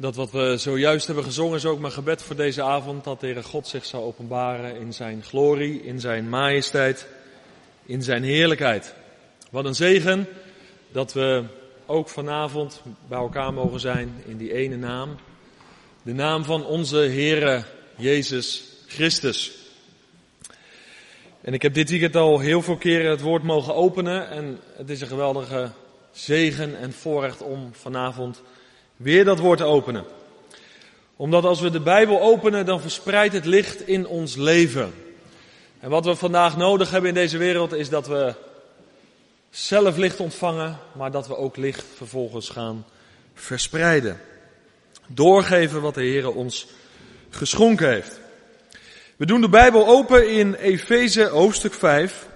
Dat wat we zojuist hebben gezongen is ook mijn gebed voor deze avond. Dat de Heere God zich zou openbaren in zijn glorie, in zijn majesteit, in zijn heerlijkheid. Wat een zegen dat we ook vanavond bij elkaar mogen zijn in die ene naam. De naam van onze Heere Jezus Christus. En ik heb dit weekend al heel veel keren het woord mogen openen. En het is een geweldige zegen en voorrecht om vanavond weer dat woord openen. Omdat als we de Bijbel openen, dan verspreidt het licht in ons leven. En wat we vandaag nodig hebben in deze wereld is dat we zelf licht ontvangen, maar dat we ook licht vervolgens gaan verspreiden. Doorgeven wat de Heer ons geschonken heeft. We doen de Bijbel open in Efeze hoofdstuk 5.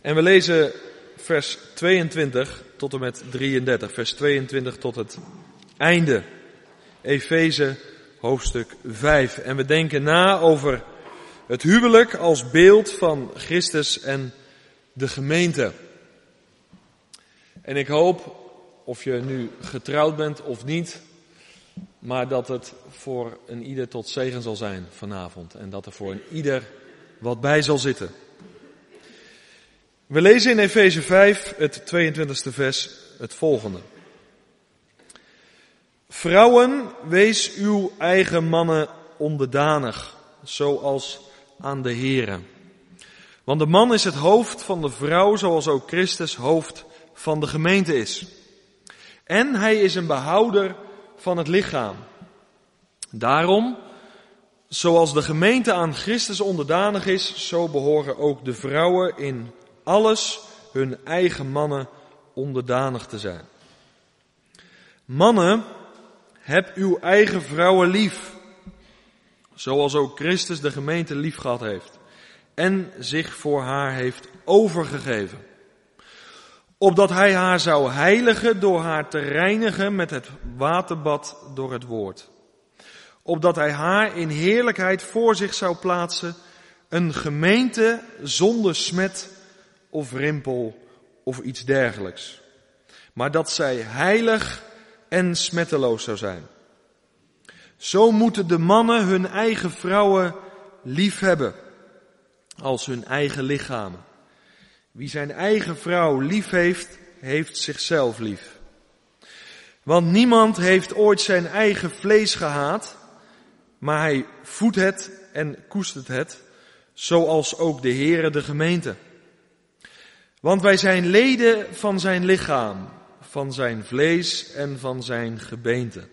En we lezen vers 22 tot en met 33. Vers 22 tot het einde. Efeze hoofdstuk 5. En we denken na over het huwelijk als beeld van Christus en de gemeente. En ik hoop, of je nu getrouwd bent of niet, maar dat het voor een ieder tot zegen zal zijn vanavond. En dat er voor een ieder wat bij zal zitten. We lezen in Efeze 5, het 22e vers, het volgende. Vrouwen, wees uw eigen mannen onderdanig, zoals aan de Here. Want de man is het hoofd van de vrouw, zoals ook Christus hoofd van de gemeente is. En hij is een behouder van het lichaam. Daarom, zoals de gemeente aan Christus onderdanig is, zo behoren ook de vrouwen in alles hun eigen mannen onderdanig te zijn. Mannen, heb uw eigen vrouwen lief, zoals ook Christus de gemeente lief gehad heeft en zich voor haar heeft overgegeven. Opdat hij haar zou heiligen door haar te reinigen met het waterbad door het woord. Opdat hij haar in heerlijkheid voor zich zou plaatsen, een gemeente zonder smet of rimpel of iets dergelijks. Maar dat zij heilig en smetteloos zou zijn. Zo moeten de mannen hun eigen vrouwen lief hebben als hun eigen lichamen. Wie zijn eigen vrouw lief heeft, heeft zichzelf lief. Want niemand heeft ooit zijn eigen vlees gehaat, maar hij voedt het en koestert het, zoals ook de Heere de gemeente. Want wij zijn leden van zijn lichaam, van zijn vlees en van zijn gebeente.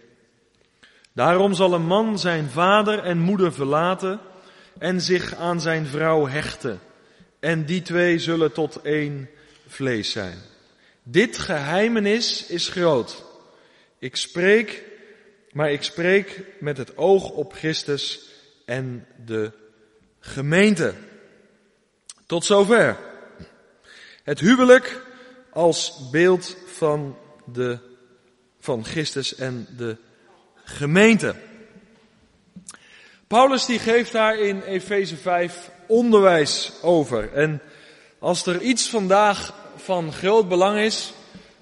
Daarom zal een man zijn vader en moeder verlaten en zich aan zijn vrouw hechten. En die twee zullen tot één vlees zijn. Dit geheimenis is groot. Ik spreek, maar ik spreek met het oog op Christus en de gemeente. Tot zover. Het huwelijk als beeld van de, van Christus en de gemeente. Paulus die geeft daar in Efeze 5 onderwijs over. En als er iets vandaag van groot belang is,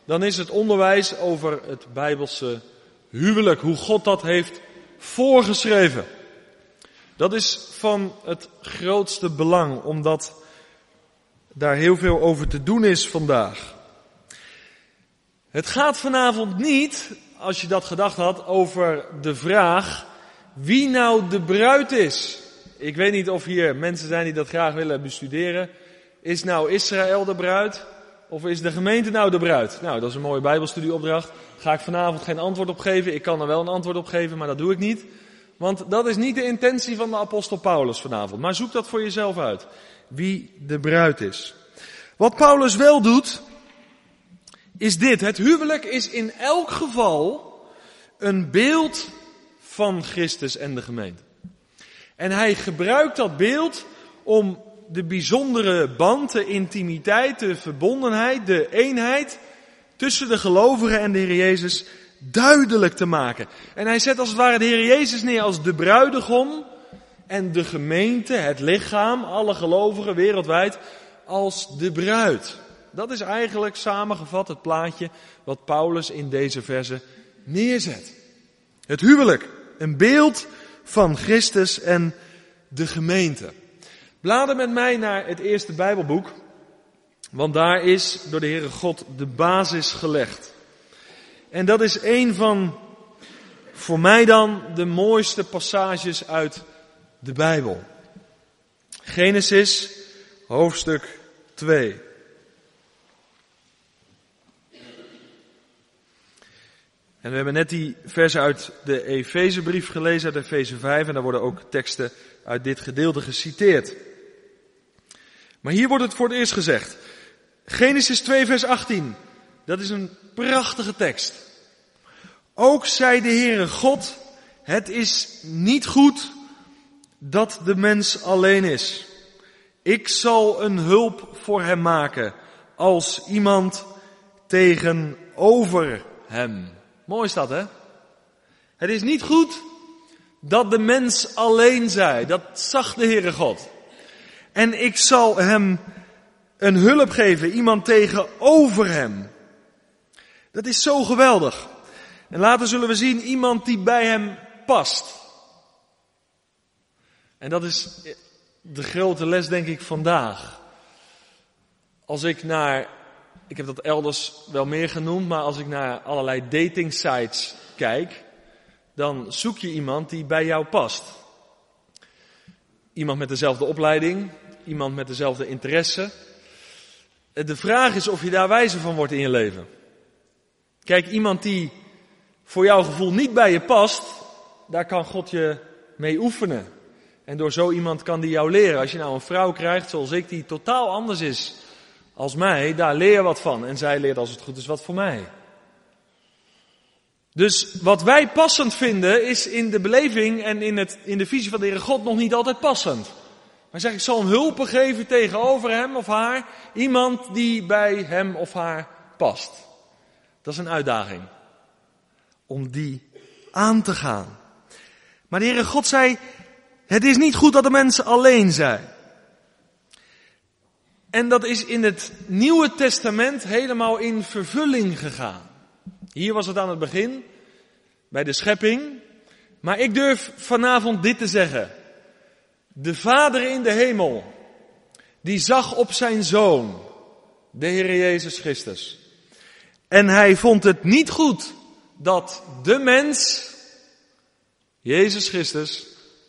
dan is het onderwijs over het Bijbelse huwelijk. Hoe God dat heeft voorgeschreven. Dat is van het grootste belang, omdat daar heel veel over te doen is vandaag. Het gaat vanavond niet, als je dat gedacht had, over de vraag wie nou de bruid is. Ik weet niet of hier mensen zijn die dat graag willen bestuderen. Is nou Israël de bruid? Of is de gemeente nou de bruid? Nou, dat is een mooie bijbelstudieopdracht. Ga ik vanavond geen antwoord op geven. Ik kan er wel een antwoord op geven, maar dat doe ik niet. Want dat is niet de intentie van de apostel Paulus vanavond. Maar zoek dat voor jezelf uit. Wie de bruid is. Wat Paulus wel doet, is dit. Het huwelijk is in elk geval een beeld van Christus en de gemeente. En hij gebruikt dat beeld om de bijzondere band, de intimiteit, de verbondenheid, de eenheid tussen de gelovigen en de Heer Jezus duidelijk te maken. En hij zet als het ware de Heer Jezus neer als de bruidegom en de gemeente, het lichaam, alle gelovigen wereldwijd, als de bruid. Dat is eigenlijk samengevat het plaatje wat Paulus in deze verse neerzet. Het huwelijk, een beeld van Christus en de gemeente. Blader met mij naar het eerste Bijbelboek, want daar is door de Heere God de basis gelegd. En dat is een van, voor mij dan, de mooiste passages uit de Bijbel. Genesis, hoofdstuk 2. En we hebben net die versen uit de Efezebrief gelezen, uit Efeze 5, en daar worden ook teksten uit dit gedeelte geciteerd. Maar hier wordt het voor het eerst gezegd. Genesis 2, vers 18. Dat is een prachtige tekst. Ook zei de Heere God, het is niet goed dat de mens alleen is. Ik zal een hulp voor hem maken als iemand tegenover hem. Mooi is dat, hè? Het is niet goed dat de mens alleen zij. Dat zag de Heere God. En ik zal hem een hulp geven, iemand tegenover hem. Dat is zo geweldig. En later zullen we zien iemand die bij hem past. En dat is de grote les, denk ik, vandaag. Als ik naar, ik heb dat elders wel meer genoemd, maar als ik naar allerlei dating sites kijk, dan zoek je iemand die bij jou past. Iemand met dezelfde opleiding, iemand met dezelfde interesse. De vraag is of je daar wijzer van wordt in je leven. Kijk, iemand die voor jouw gevoel niet bij je past, daar kan God je mee oefenen. En door zo iemand kan die jou leren. Als je nou een vrouw krijgt zoals ik, die totaal anders is als mij, daar leer je wat van. En zij leert als het goed is wat voor mij. Dus wat wij passend vinden, is in de beleving en in, het, in de visie van de Heere God nog niet altijd passend. Maar zeg, ik zal een hulpen geven tegenover hem of haar. Iemand die bij hem of haar past. Dat is een uitdaging. Om die aan te gaan. Maar de Heere God zei, het is niet goed dat de mensen alleen zijn. En dat is in het Nieuwe Testament helemaal in vervulling gegaan. Hier was het aan het begin, bij de schepping. Maar ik durf vanavond dit te zeggen. De Vader in de hemel, die zag op zijn Zoon, de Heer Jezus Christus. En hij vond het niet goed dat de mens, Jezus Christus,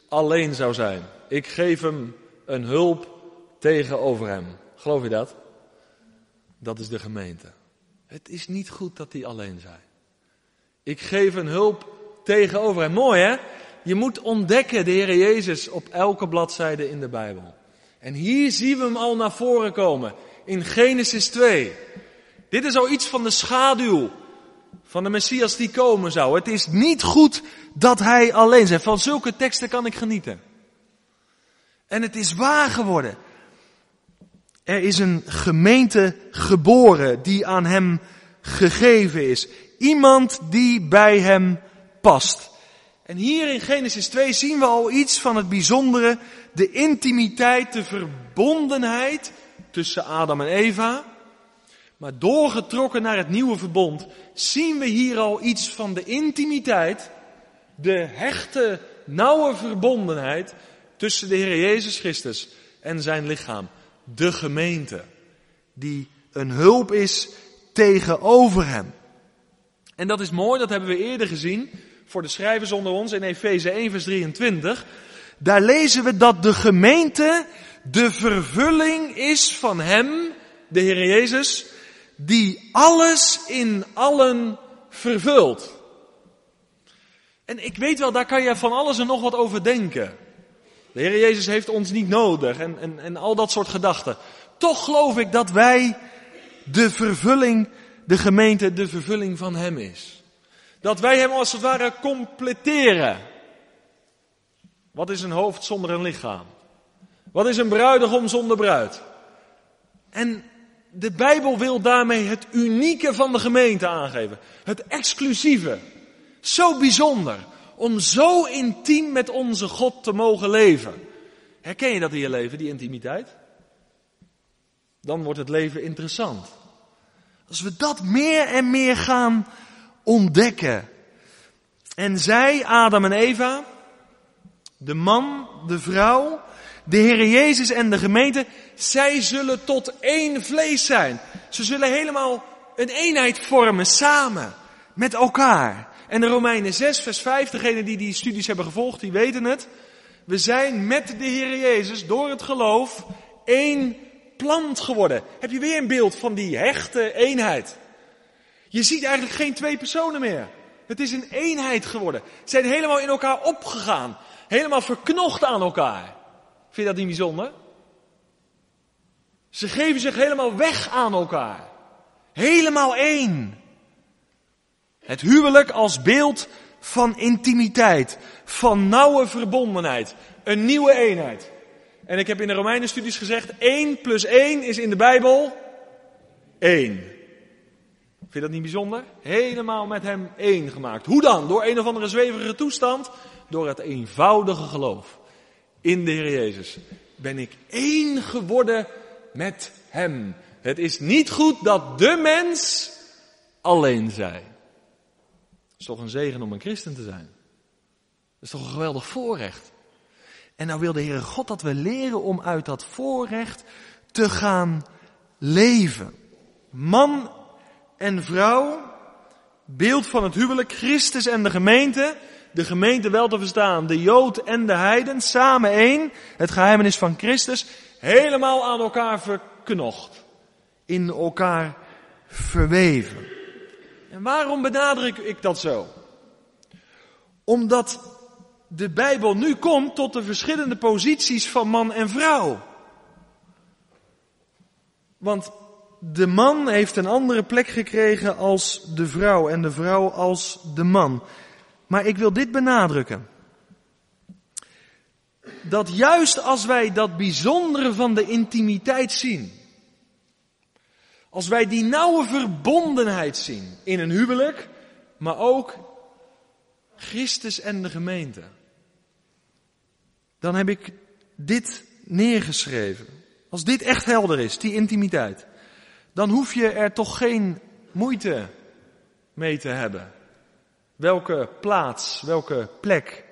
alleen zou zijn. Ik geef hem een hulp tegenover hem. Geloof je dat? Dat is de gemeente. Het is niet goed dat die alleen zijn. Ik geef een hulp tegenover hem. Mooi hè? Je moet ontdekken de Heer Jezus op elke bladzijde in de Bijbel. En hier zien we hem al naar voren komen. In Genesis 2. Dit is al iets van de schaduw van de Messias die komen zou. Het is niet goed dat hij alleen zijn. Van zulke teksten kan ik genieten. En het is waar geworden. Er is een gemeente geboren die aan hem gegeven is. Iemand die bij hem past. En hier in Genesis 2 zien we al iets van het bijzondere, de intimiteit, de verbondenheid tussen Adam en Eva. Maar doorgetrokken naar het nieuwe verbond zien we hier al iets van de intimiteit, de hechte, nauwe verbondenheid tussen de Heer Jezus Christus en zijn lichaam, de gemeente, die een hulp is tegenover hem. En dat is mooi, dat hebben we eerder gezien voor de schrijvers onder ons in Efeze 1 vers 23. Daar lezen we dat de gemeente de vervulling is van hem, de Heer Jezus, die alles in allen vervult. En ik weet wel, daar kan je van alles en nog wat over denken. De Heer Jezus heeft ons niet nodig en, en, en al dat soort gedachten. Toch geloof ik dat wij de vervulling, de gemeente, de vervulling van Hem is. Dat wij Hem als het ware completeren. Wat is een hoofd zonder een lichaam? Wat is een bruidegom zonder bruid? En de Bijbel wil daarmee het unieke van de gemeente aangeven. Het exclusieve. Zo bijzonder. Om zo intiem met onze God te mogen leven. Herken je dat in je leven, die intimiteit? Dan wordt het leven interessant. Als we dat meer en meer gaan ontdekken. En zij, Adam en Eva, de man, de vrouw, de Heer Jezus en de gemeente, zij zullen tot één vlees zijn. Ze zullen helemaal een eenheid vormen samen met elkaar. En de Romeinen 6, vers 5, degenen die die studies hebben gevolgd, die weten het. We zijn met de Heer Jezus door het geloof één plant geworden. Heb je weer een beeld van die hechte eenheid? Je ziet eigenlijk geen twee personen meer. Het is een eenheid geworden. Ze zijn helemaal in elkaar opgegaan. Helemaal verknocht aan elkaar. Vind je dat niet bijzonder? Ze geven zich helemaal weg aan elkaar. Helemaal één. Het huwelijk als beeld van intimiteit, van nauwe verbondenheid, een nieuwe eenheid. En ik heb in de Romeinenstudies gezegd, 1 plus 1 is in de Bijbel 1. Vind je dat niet bijzonder? Helemaal met hem één gemaakt. Hoe dan? Door een of andere zweverige toestand? Door het eenvoudige geloof in de Heer Jezus. Ben ik één geworden met hem. Het is niet goed dat de mens alleen zij. Het is toch een zegen om een christen te zijn. Dat is toch een geweldig voorrecht. En nou wil de Heere God dat we leren om uit dat voorrecht te gaan leven. Man en vrouw, beeld van het huwelijk, Christus en de gemeente, de gemeente wel te verstaan, de Jood en de Heiden, samen één, het geheimenis van Christus, helemaal aan elkaar verknocht, in elkaar verweven. En waarom benadruk ik dat zo? Omdat de Bijbel nu komt tot de verschillende posities van man en vrouw. Want de man heeft een andere plek gekregen als de vrouw en de vrouw als de man. Maar ik wil dit benadrukken. Dat juist als wij dat bijzondere van de intimiteit zien, als wij die nauwe verbondenheid zien in een huwelijk, maar ook Christus en de gemeente, dan heb ik dit neergeschreven. Als dit echt helder is, die intimiteit, dan hoef je er toch geen moeite mee te hebben. Welke plaats, welke plek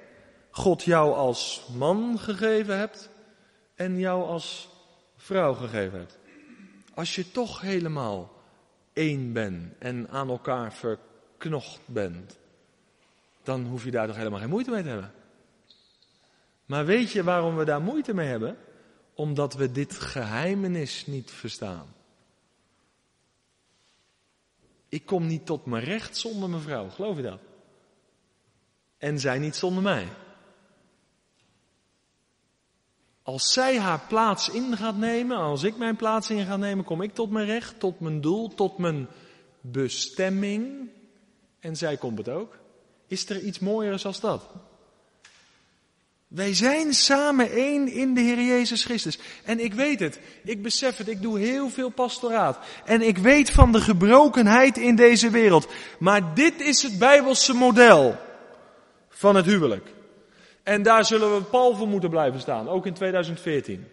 God jou als man gegeven hebt en jou als vrouw gegeven hebt. Als je toch helemaal één bent en aan elkaar verknocht bent, dan hoef je daar toch helemaal geen moeite mee te hebben. Maar weet je waarom we daar moeite mee hebben? Omdat we dit geheimenis niet verstaan. Ik kom niet tot mijn recht zonder mijn vrouw, geloof je dat? En zij niet zonder mij. Als zij haar plaats in gaat nemen, als ik mijn plaats in ga nemen, kom ik tot mijn recht, tot mijn doel, tot mijn bestemming. En zij komt het ook. Is er iets mooiers als dat? Wij zijn samen één in de Heer Jezus Christus. En ik weet het. Ik besef het. Ik doe heel veel pastoraat. En ik weet van de gebrokenheid in deze wereld. Maar dit is het Bijbelse model van het huwelijk. En daar zullen we pal voor moeten blijven staan. Ook in 2014.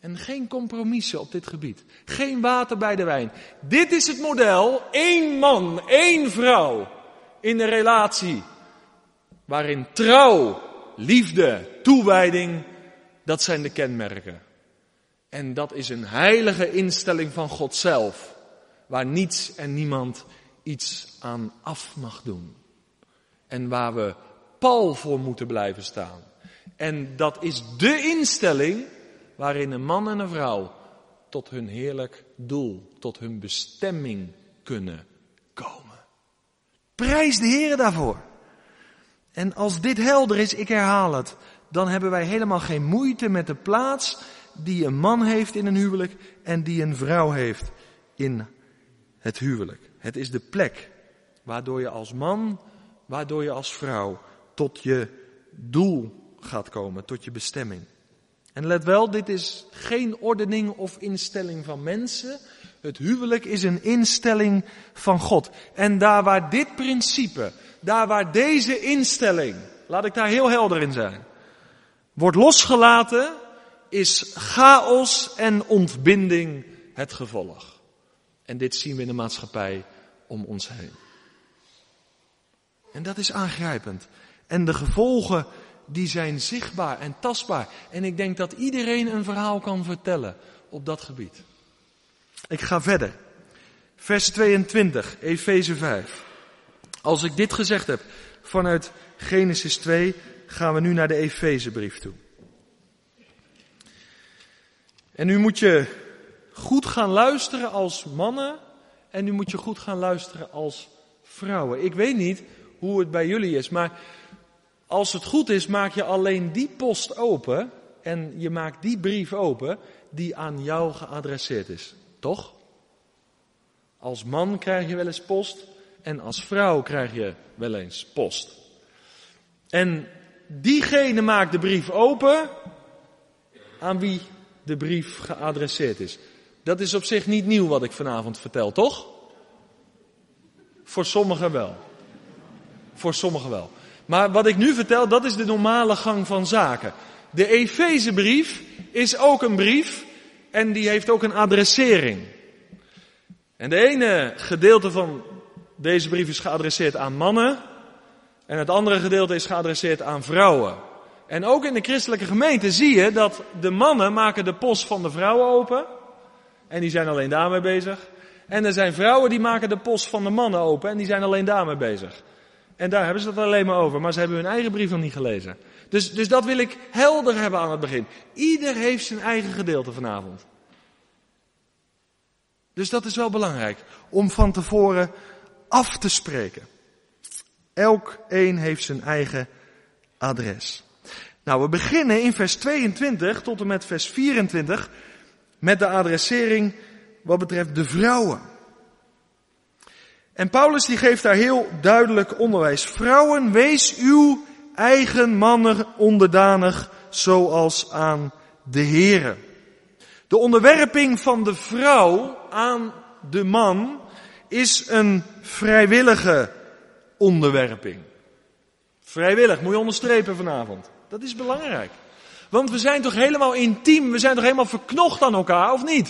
En geen compromissen op dit gebied. Geen water bij de wijn. Dit is het model. Eén man, één vrouw. In een relatie. Waarin trouw liefde, toewijding, dat zijn de kenmerken. En dat is een heilige instelling van God zelf, waar niets en niemand iets aan af mag doen. En waar we pal voor moeten blijven staan. En dat is de instelling waarin een man en een vrouw tot hun heerlijk doel, tot hun bestemming kunnen komen. Prijs de Heer daarvoor. En als dit helder is, ik herhaal het, dan hebben wij helemaal geen moeite met de plaats die een man heeft in een huwelijk en die een vrouw heeft in het huwelijk. Het is de plek waardoor je als man, waardoor je als vrouw tot je doel gaat komen, tot je bestemming. En let wel, dit is geen ordening of instelling van mensen. Het huwelijk is een instelling van God. En daar waar dit principe daar waar deze instelling, laat ik daar heel helder in zijn, wordt losgelaten, is chaos en ontbinding het gevolg. En dit zien we in de maatschappij om ons heen. En dat is aangrijpend. En de gevolgen die zijn zichtbaar en tastbaar. En ik denk dat iedereen een verhaal kan vertellen op dat gebied. Ik ga verder. Vers 22, Efeze 5. Als ik dit gezegd heb vanuit Genesis 2, gaan we nu naar de Efezebrief toe. En nu moet je goed gaan luisteren als mannen en nu moet je goed gaan luisteren als vrouwen. Ik weet niet hoe het bij jullie is, maar als het goed is, maak je alleen die post open en je maakt die brief open die aan jou geadresseerd is. Toch? Als man krijg je wel eens post en als vrouw krijg je wel eens post. En diegene maakt de brief open aan wie de brief geadresseerd is. Dat is op zich niet nieuw wat ik vanavond vertel, toch? Voor sommigen wel. Voor sommigen wel. Maar wat ik nu vertel, dat is de normale gang van zaken. De Efezebrief is ook een brief en die heeft ook een adressering. En de ene gedeelte van deze brief is geadresseerd aan mannen en het andere gedeelte is geadresseerd aan vrouwen. En ook in de christelijke gemeente zie je dat de mannen maken de post van de vrouwen open en die zijn alleen daarmee bezig. En er zijn vrouwen die maken de post van de mannen open en die zijn alleen daarmee bezig. En daar hebben ze het alleen maar over, maar ze hebben hun eigen brief nog niet gelezen. Dus, dus dat wil ik helder hebben aan het begin. Ieder heeft zijn eigen gedeelte vanavond. Dus dat is wel belangrijk om van tevoren af te spreken. Elk een heeft zijn eigen adres. Nou, we beginnen in vers 22 tot en met vers 24 met de adressering wat betreft de vrouwen. En Paulus die geeft daar heel duidelijk onderwijs. Vrouwen, wees uw eigen mannen onderdanig zoals aan de Here. De onderwerping van de vrouw aan de man is een vrijwillige onderwerping. Vrijwillig, moet je onderstrepen vanavond. Dat is belangrijk. Want we zijn toch helemaal intiem, we zijn toch helemaal verknocht aan elkaar, of niet?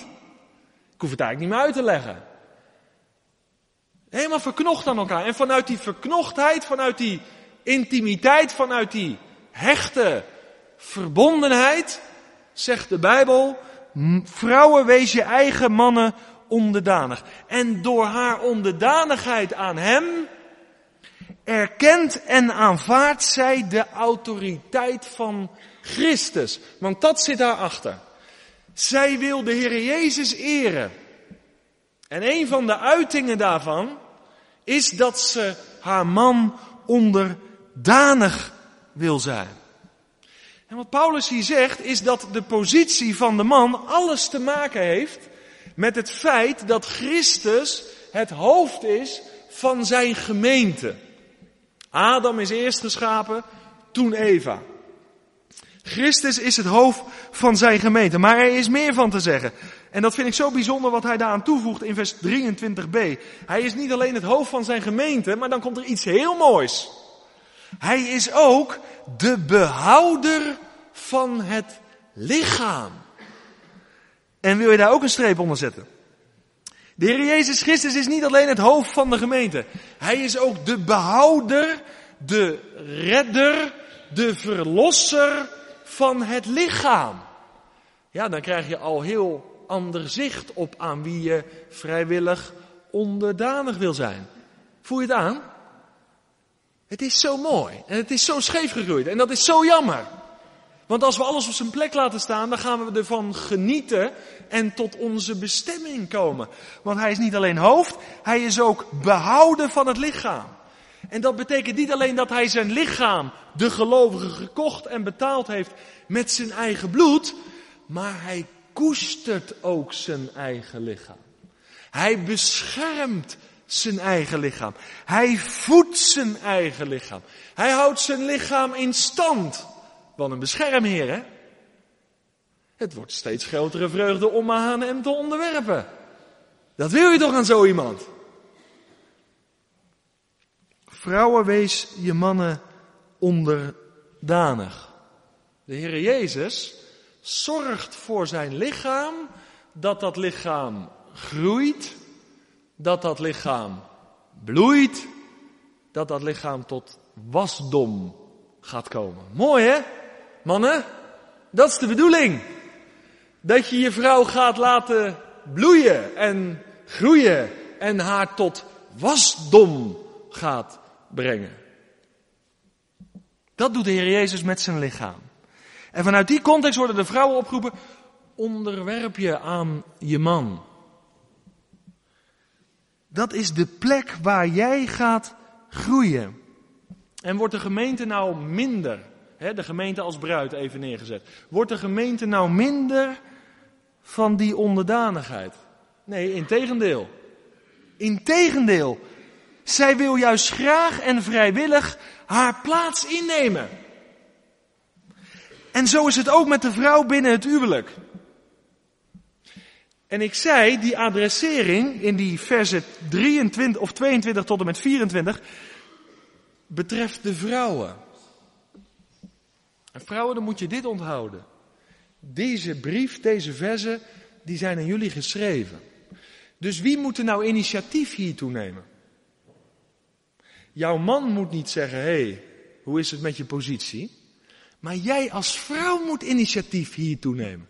Ik hoef het eigenlijk niet meer uit te leggen. Helemaal verknocht aan elkaar. En vanuit die verknochtheid, vanuit die intimiteit, vanuit die hechte verbondenheid, zegt de Bijbel, vrouwen wees je eigen mannen onderdanig. En door haar onderdanigheid aan hem, erkent en aanvaardt zij de autoriteit van Christus. Want dat zit daarachter. Zij wil de Heer Jezus eren. En een van de uitingen daarvan is dat ze haar man onderdanig wil zijn. En wat Paulus hier zegt is dat de positie van de man alles te maken heeft met het feit dat Christus het hoofd is van zijn gemeente. Adam is eerst geschapen, toen Eva. Christus is het hoofd van zijn gemeente, maar er is meer van te zeggen. En dat vind ik zo bijzonder wat hij daaraan toevoegt in vers 23b. Hij is niet alleen het hoofd van zijn gemeente, maar dan komt er iets heel moois. Hij is ook de behouder van het lichaam. En wil je daar ook een streep onder zetten? De Heer Jezus Christus is niet alleen het hoofd van de gemeente. Hij is ook de behouder, de redder, de verlosser van het lichaam. Ja, dan krijg je al heel ander zicht op aan wie je vrijwillig onderdanig wil zijn. Voel je het aan? Het is zo mooi en het is zo scheef gegroeid en dat is zo jammer. Want als we alles op zijn plek laten staan, dan gaan we ervan genieten en tot onze bestemming komen. Want hij is niet alleen hoofd, hij is ook behouden van het lichaam. En dat betekent niet alleen dat hij zijn lichaam, de gelovige, gekocht en betaald heeft met zijn eigen bloed, maar hij koestert ook zijn eigen lichaam. Hij beschermt zijn eigen lichaam. Hij voedt zijn eigen lichaam. Hij houdt zijn lichaam in stand. Wat een beschermheer, hè? Het wordt steeds grotere vreugde om aan hem te onderwerpen. Dat wil je toch aan zo iemand? Vrouwen, wees je mannen onderdanig. De Heer Jezus zorgt voor zijn lichaam dat dat lichaam groeit, dat dat lichaam bloeit, dat dat lichaam tot wasdom gaat komen. Mooi hè? Mannen, dat is de bedoeling. Dat je je vrouw gaat laten bloeien en groeien en haar tot wasdom gaat brengen. Dat doet de Heer Jezus met zijn lichaam. En vanuit die context worden de vrouwen opgeroepen, onderwerp je aan je man. Dat is de plek waar jij gaat groeien. En wordt de gemeente nou minder, hè, de gemeente als bruid even neergezet, wordt de gemeente nou minder van die onderdanigheid? Nee, integendeel. Integendeel. Zij wil juist graag en vrijwillig haar plaats innemen. En zo is het ook met de vrouw binnen het huwelijk. En ik zei, die adressering in die versen 23 of 22 tot en met 24 betreft de vrouwen. En vrouwen, dan moet je dit onthouden. Deze brief, deze versen, die zijn aan jullie geschreven. Dus wie moet er nou initiatief hiertoe nemen? Jouw man moet niet zeggen, hé, hey, hoe is het met je positie? Maar jij als vrouw moet initiatief hiertoe nemen.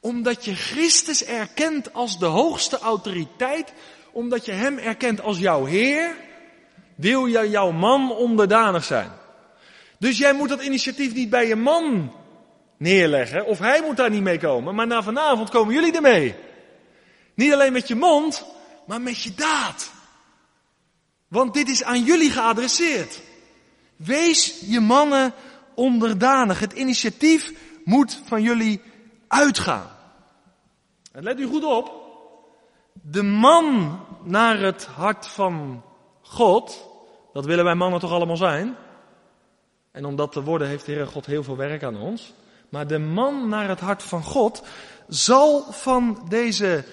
Omdat je Christus erkent als de hoogste autoriteit, omdat je Hem erkent als jouw Heer, wil je jouw man onderdanig zijn. Dus jij moet dat initiatief niet bij je man neerleggen, of hij moet daar niet mee komen, maar na vanavond komen jullie ermee. Niet alleen met je mond, maar met je daad. Want dit is aan jullie geadresseerd. Wees je mannen onderdanig. Het initiatief moet van jullie uitgaan. En let u goed op. De man naar het hart van God, dat willen wij mannen toch allemaal zijn. En om dat te worden heeft de Heere God heel veel werk aan ons. Maar de man naar het hart van God zal van deze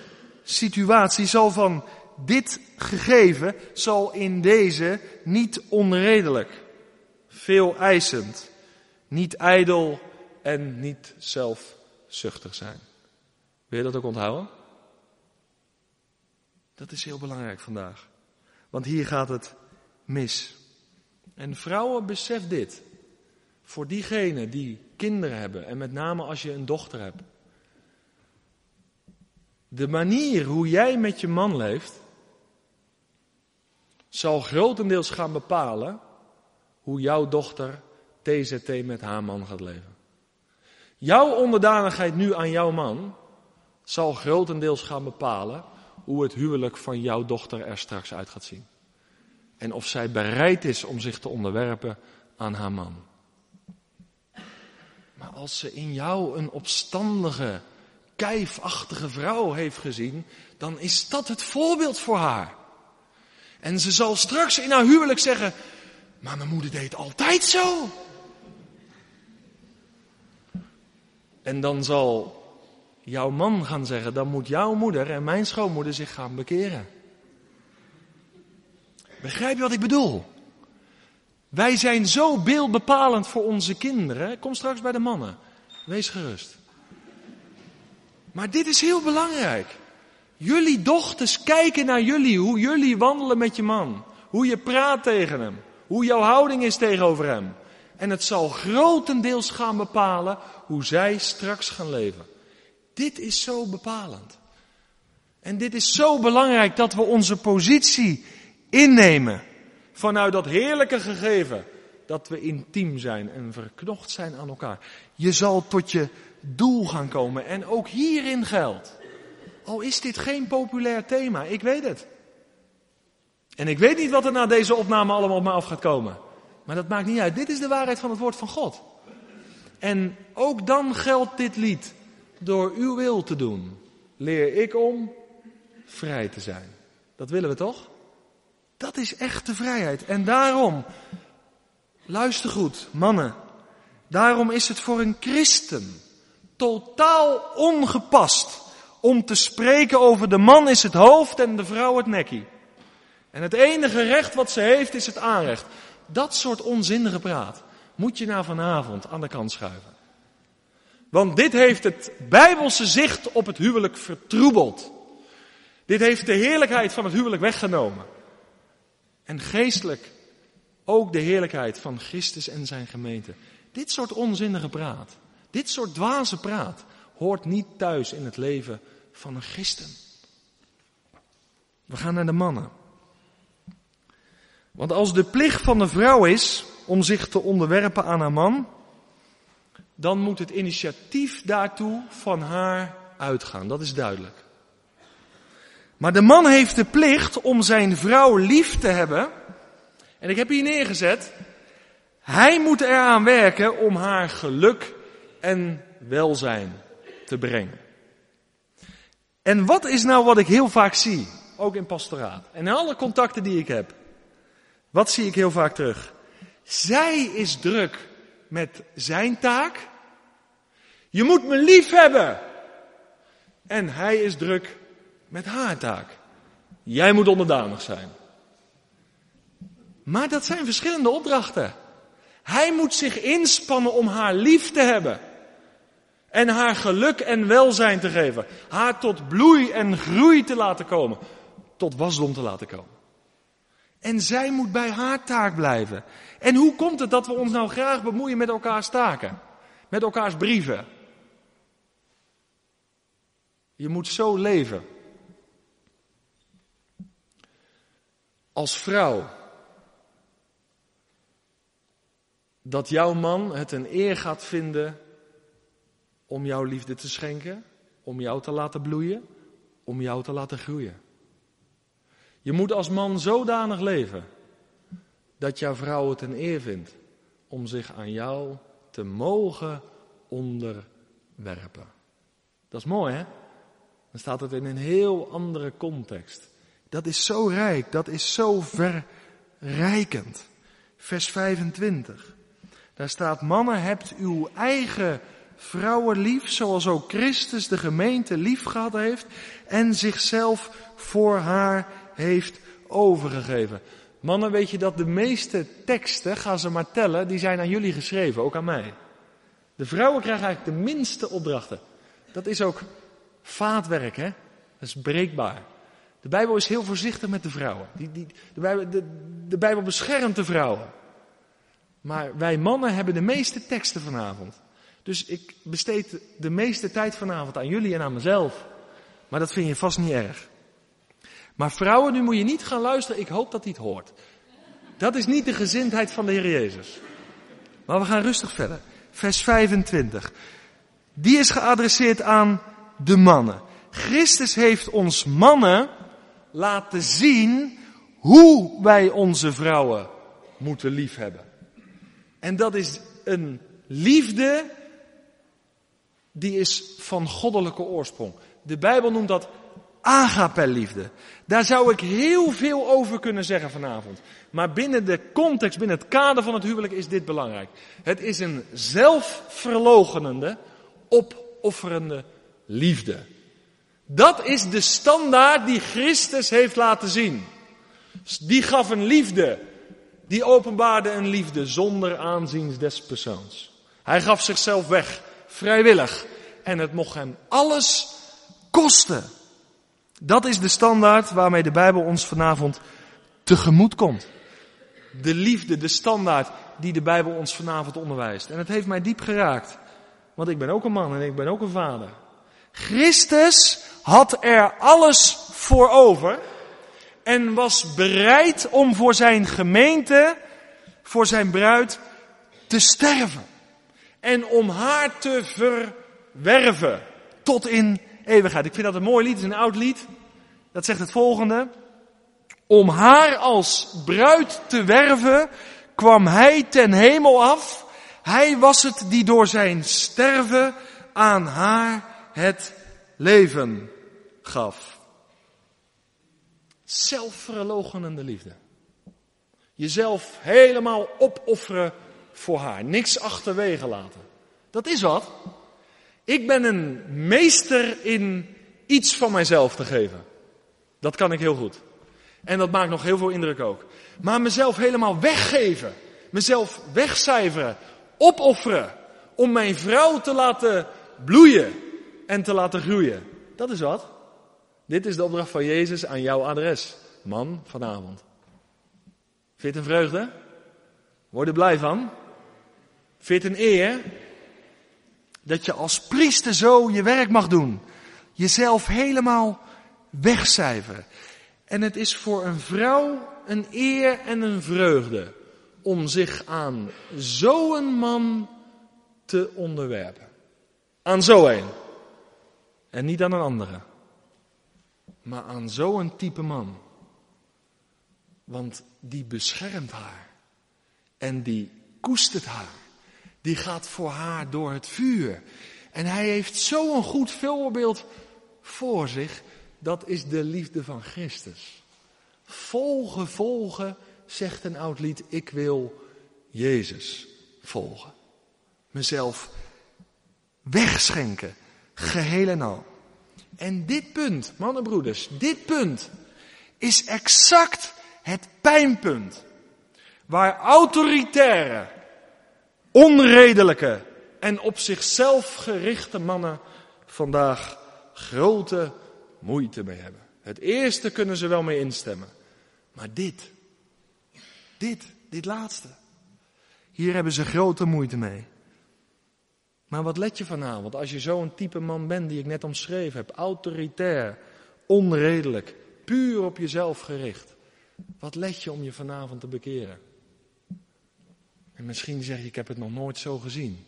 situatie, zal van dit gegeven, zal in deze niet onredelijk, veel eisend, niet ijdel en niet zelfzuchtig zijn. Wil je dat ook onthouden? Dat is heel belangrijk vandaag. Want hier gaat het mis. En vrouwen, besef dit. Voor diegenen die kinderen hebben, en met name als je een dochter hebt. De manier hoe jij met je man leeft, zal grotendeels gaan bepalen hoe jouw dochter TZT met haar man gaat leven. Jouw onderdanigheid nu aan jouw man zal grotendeels gaan bepalen hoe het huwelijk van jouw dochter er straks uit gaat zien. En of zij bereid is om zich te onderwerpen aan haar man. Maar als ze in jou een opstandige, kijfachtige vrouw heeft gezien, dan is dat het voorbeeld voor haar. En ze zal straks in haar huwelijk zeggen, maar mijn moeder deed altijd zo. En dan zal jouw man gaan zeggen, dan moet jouw moeder en mijn schoonmoeder zich gaan bekeren. Begrijp je wat ik bedoel? Wij zijn zo beeldbepalend voor onze kinderen. Kom straks bij de mannen. Wees gerust. Maar dit is heel belangrijk. Jullie dochters kijken naar jullie, hoe jullie wandelen met je man. Hoe je praat tegen hem. Hoe jouw houding is tegenover hem. En het zal grotendeels gaan bepalen hoe zij straks gaan leven. Dit is zo bepalend. En dit is zo belangrijk dat we onze positie innemen. Vanuit dat heerlijke gegeven dat we intiem zijn en verknocht zijn aan elkaar. Je zal tot je doel gaan komen. En ook hierin geldt. Al is dit geen populair thema, ik weet het. En ik weet niet wat er na deze opname allemaal op me af gaat komen. Maar dat maakt niet uit. Dit is de waarheid van het woord van God. En ook dan geldt dit lied. Door uw wil te doen, leer ik om vrij te zijn. Dat willen we toch? Dat is echte vrijheid. En daarom, luister goed, mannen. Daarom is het voor een christen totaal ongepast om te spreken over de man is het hoofd en de vrouw het nekkie. En het enige recht wat ze heeft is het aanrecht. Dat soort onzinnige praat moet je na vanavond aan de kant schuiven. Want dit heeft het bijbelse zicht op het huwelijk vertroebeld. Dit heeft de heerlijkheid van het huwelijk weggenomen. En geestelijk ook de heerlijkheid van Christus en zijn gemeente. Dit soort onzinnige praat, dit soort dwaze praat, hoort niet thuis in het leven van een christen. We gaan naar de mannen. Want als de plicht van de vrouw is om zich te onderwerpen aan haar man, dan moet het initiatief daartoe van haar uitgaan. Dat is duidelijk. Maar de man heeft de plicht om zijn vrouw lief te hebben. En ik heb hier neergezet. Hij moet eraan werken om haar geluk en welzijn te brengen. En wat is nou wat ik heel vaak zie, ook in pastoraat en in alle contacten die ik heb? Wat zie ik heel vaak terug? Zij is druk met zijn taak. Je moet me lief hebben. En hij is druk met haar taak. Jij moet onderdanig zijn. Maar dat zijn verschillende opdrachten. Hij moet zich inspannen om haar lief te hebben. En haar geluk en welzijn te geven. Haar tot bloei en groei te laten komen. Tot wasdom te laten komen. En zij moet bij haar taak blijven. En hoe komt het dat we ons nou graag bemoeien met elkaars taken? Met elkaars brieven? Je moet zo leven. Als vrouw. Dat jouw man het een eer gaat vinden om jouw liefde te schenken, om jou te laten bloeien, om jou te laten groeien. Je moet als man zodanig leven dat jouw vrouw het een eer vindt om zich aan jou te mogen onderwerpen. Dat is mooi, hè? Dan staat het in een heel andere context. Dat is zo rijk, dat is zo verrijkend. Vers 25. Daar staat, mannen hebt uw eigen vrouwen lief, zoals ook Christus de gemeente lief gehad heeft en zichzelf voor haar heeft overgegeven. Mannen, weet je dat de meeste teksten, ga ze maar tellen, die zijn aan jullie geschreven, ook aan mij. De vrouwen krijgen eigenlijk de minste opdrachten. Dat is ook vaatwerk, hè? Dat is breekbaar. De Bijbel is heel voorzichtig met de vrouwen. Die, die, de, Bijbel, de, de Bijbel beschermt de vrouwen. Maar wij mannen hebben de meeste teksten vanavond. Dus ik besteed de meeste tijd vanavond aan jullie en aan mezelf. Maar dat vind je vast niet erg. Maar vrouwen, nu moet je niet gaan luisteren. Ik hoop dat hij het hoort. Dat is niet de gezindheid van de Heer Jezus. Maar we gaan rustig verder. Vers 25. Die is geadresseerd aan de mannen. Christus heeft ons mannen laten zien hoe wij onze vrouwen moeten liefhebben. En dat is een liefde die is van goddelijke oorsprong. De Bijbel noemt dat agape-liefde. Daar zou ik heel veel over kunnen zeggen vanavond. Maar binnen de context, binnen het kader van het huwelijk is dit belangrijk. Het is een zelfverlogenende, opofferende liefde. Dat is de standaard die Christus heeft laten zien. Die gaf een liefde. Die openbaarde een liefde zonder aanzien des persoons. Hij gaf zichzelf weg, vrijwillig. En het mocht hem alles kosten. Dat is de standaard waarmee de Bijbel ons vanavond tegemoet komt. De liefde, de standaard die de Bijbel ons vanavond onderwijst. En het heeft mij diep geraakt. Want ik ben ook een man en ik ben ook een vader. Christus had er alles voor over en was bereid om voor zijn gemeente, voor zijn bruid, te sterven. En om haar te verwerven tot in eeuwigheid. Ik vind dat een mooi lied, het is een oud lied. Dat zegt het volgende. Om haar als bruid te werven kwam hij ten hemel af. Hij was het die door zijn sterven aan haar het leven gaf. Zelfverlogenende liefde. Jezelf helemaal opofferen voor haar. Niks achterwege laten. Dat is wat. Ik ben een meester in iets van mijzelf te geven. Dat kan ik heel goed. En dat maakt nog heel veel indruk ook. Maar mezelf helemaal weggeven. Mezelf wegcijferen. Opofferen. Om mijn vrouw te laten bloeien en te laten groeien. Dat is wat. Dit is de opdracht van Jezus aan jouw adres, man, vanavond. Vind je het een vreugde? Word er blij van? Vind een eer? Dat je als priester zo je werk mag doen. Jezelf helemaal wegcijferen. En het is voor een vrouw een eer en een vreugde om zich aan zo'n man te onderwerpen. Aan zo een. En niet aan een andere. Maar aan zo'n type man. Want die beschermt haar. En die koestert haar. Die gaat voor haar door het vuur. En hij heeft zo'n goed voorbeeld voor zich. Dat is de liefde van Christus. Volgen, volgen, zegt een oud lied. Ik wil Jezus volgen. Mezelf wegschenken. Geheel en al. En dit punt, mannenbroeders, dit punt is exact het pijnpunt. Waar autoritaire, onredelijke en op zichzelf gerichte mannen vandaag grote moeite mee hebben. Het eerste kunnen ze wel mee instemmen. Maar dit, dit, dit laatste. Hier hebben ze grote moeite mee. Maar wat let je vanavond als je zo'n type man bent die ik net omschreven heb? Autoritair, onredelijk, puur op jezelf gericht. Wat let je om je vanavond te bekeren? En misschien zeg je, ik heb het nog nooit zo gezien.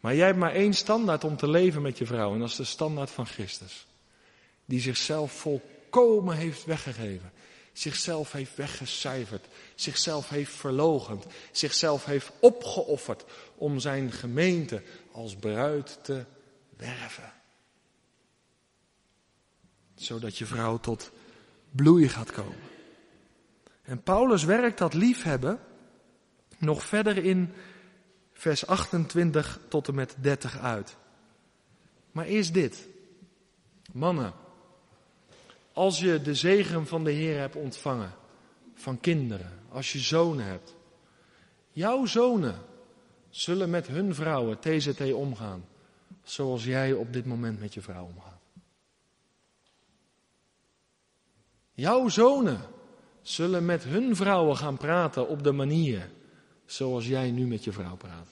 Maar jij hebt maar één standaard om te leven met je vrouw. En dat is de standaard van Christus. Die zichzelf volkomen heeft weggegeven. Zichzelf heeft weggecijferd. Zichzelf heeft verlogend. Zichzelf heeft opgeofferd om zijn gemeente als bruid te werven. Zodat je vrouw tot bloei gaat komen. En Paulus werkt dat liefhebben nog verder in vers 28 tot en met 30 uit. Maar eerst dit. Mannen, als je de zegen van de Heer hebt ontvangen, van kinderen, als je zonen hebt, jouw zonen zullen met hun vrouwen TZT omgaan, zoals jij op dit moment met je vrouw omgaat. Jouw zonen zullen met hun vrouwen gaan praten op de manier zoals jij nu met je vrouw praat.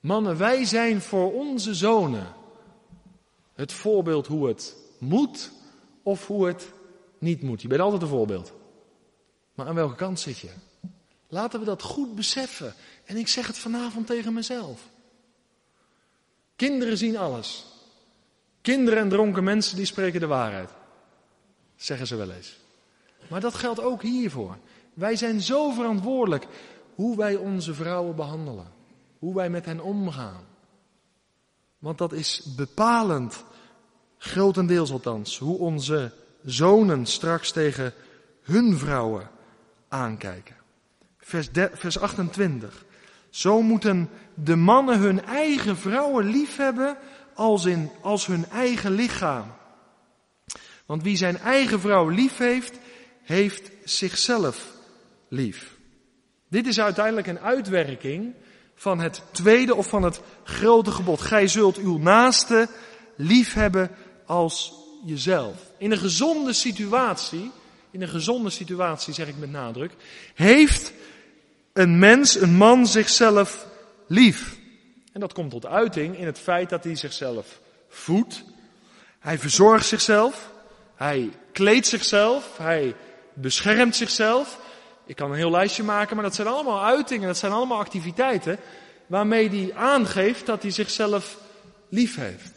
Mannen, wij zijn voor onze zonen het voorbeeld hoe het moet of hoe het niet moet. Je bent altijd een voorbeeld. Maar aan welke kant zit je? Laten we dat goed beseffen. En ik zeg het vanavond tegen mezelf. Kinderen zien alles. Kinderen en dronken mensen die spreken de waarheid. Zeggen ze wel eens. Maar dat geldt ook hiervoor. Wij zijn zo verantwoordelijk hoe wij onze vrouwen behandelen. Hoe wij met hen omgaan. Want dat is bepalend, grotendeels althans, hoe onze zonen straks tegen hun vrouwen aankijken. Vers, vers 28. Zo moeten de mannen hun eigen vrouwen liefhebben als, in, als hun eigen lichaam. Want wie zijn eigen vrouw lief heeft, heeft zichzelf lief. Dit is uiteindelijk een uitwerking van het tweede of van het grote gebod. Gij zult uw naaste lief hebben als jezelf. In een gezonde situatie, in een gezonde situatie zeg ik met nadruk, heeft een mens, een man zichzelf lief. En dat komt tot uiting in het feit dat hij zichzelf voedt. Hij verzorgt zichzelf. Hij kleedt zichzelf. Hij beschermt zichzelf. Ik kan een heel lijstje maken, maar dat zijn allemaal uitingen, dat zijn allemaal activiteiten waarmee hij aangeeft dat hij zichzelf lief heeft.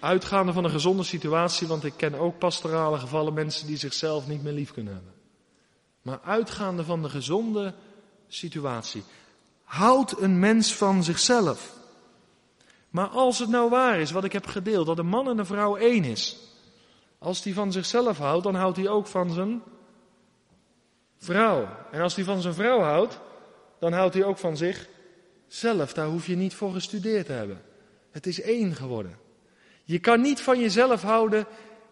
Uitgaande van een gezonde situatie, want ik ken ook pastorale gevallen mensen die zichzelf niet meer lief kunnen hebben. Maar uitgaande van de gezonde situatie. Houdt een mens van zichzelf. Maar als het nou waar is, wat ik heb gedeeld, dat een man en een vrouw één is. Als die van zichzelf houdt, dan houdt hij ook van zijn vrouw. En als hij van zijn vrouw houdt, dan houdt hij ook van zichzelf. Daar hoef je niet voor gestudeerd te hebben. Het is één geworden. Je kan niet van jezelf houden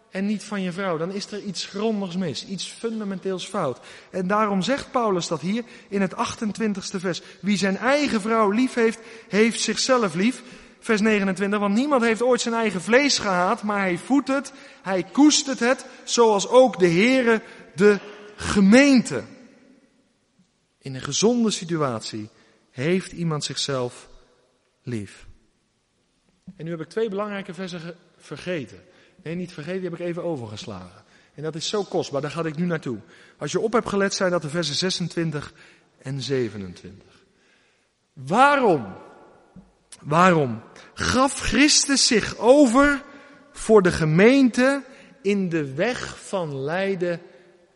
en niet van je vrouw. Dan is er iets grondigs mis, iets fundamenteels fout. En daarom zegt Paulus dat hier in het 28ste vers. Wie zijn eigen vrouw lief heeft, heeft zichzelf lief. vers 29, want niemand heeft ooit zijn eigen vlees gehaat, maar hij voedt het, hij koestert het, zoals ook de Heere de gemeente. In een gezonde situatie heeft iemand zichzelf lief. En nu heb ik twee belangrijke versen vergeten. Nee, niet vergeten, die heb ik even overgeslagen. En dat is zo kostbaar, daar ga ik nu naartoe. Als je op hebt gelet, zijn dat de versen 26 en 27. Waarom? Waarom gaf Christus zich over voor de gemeente in de weg van lijden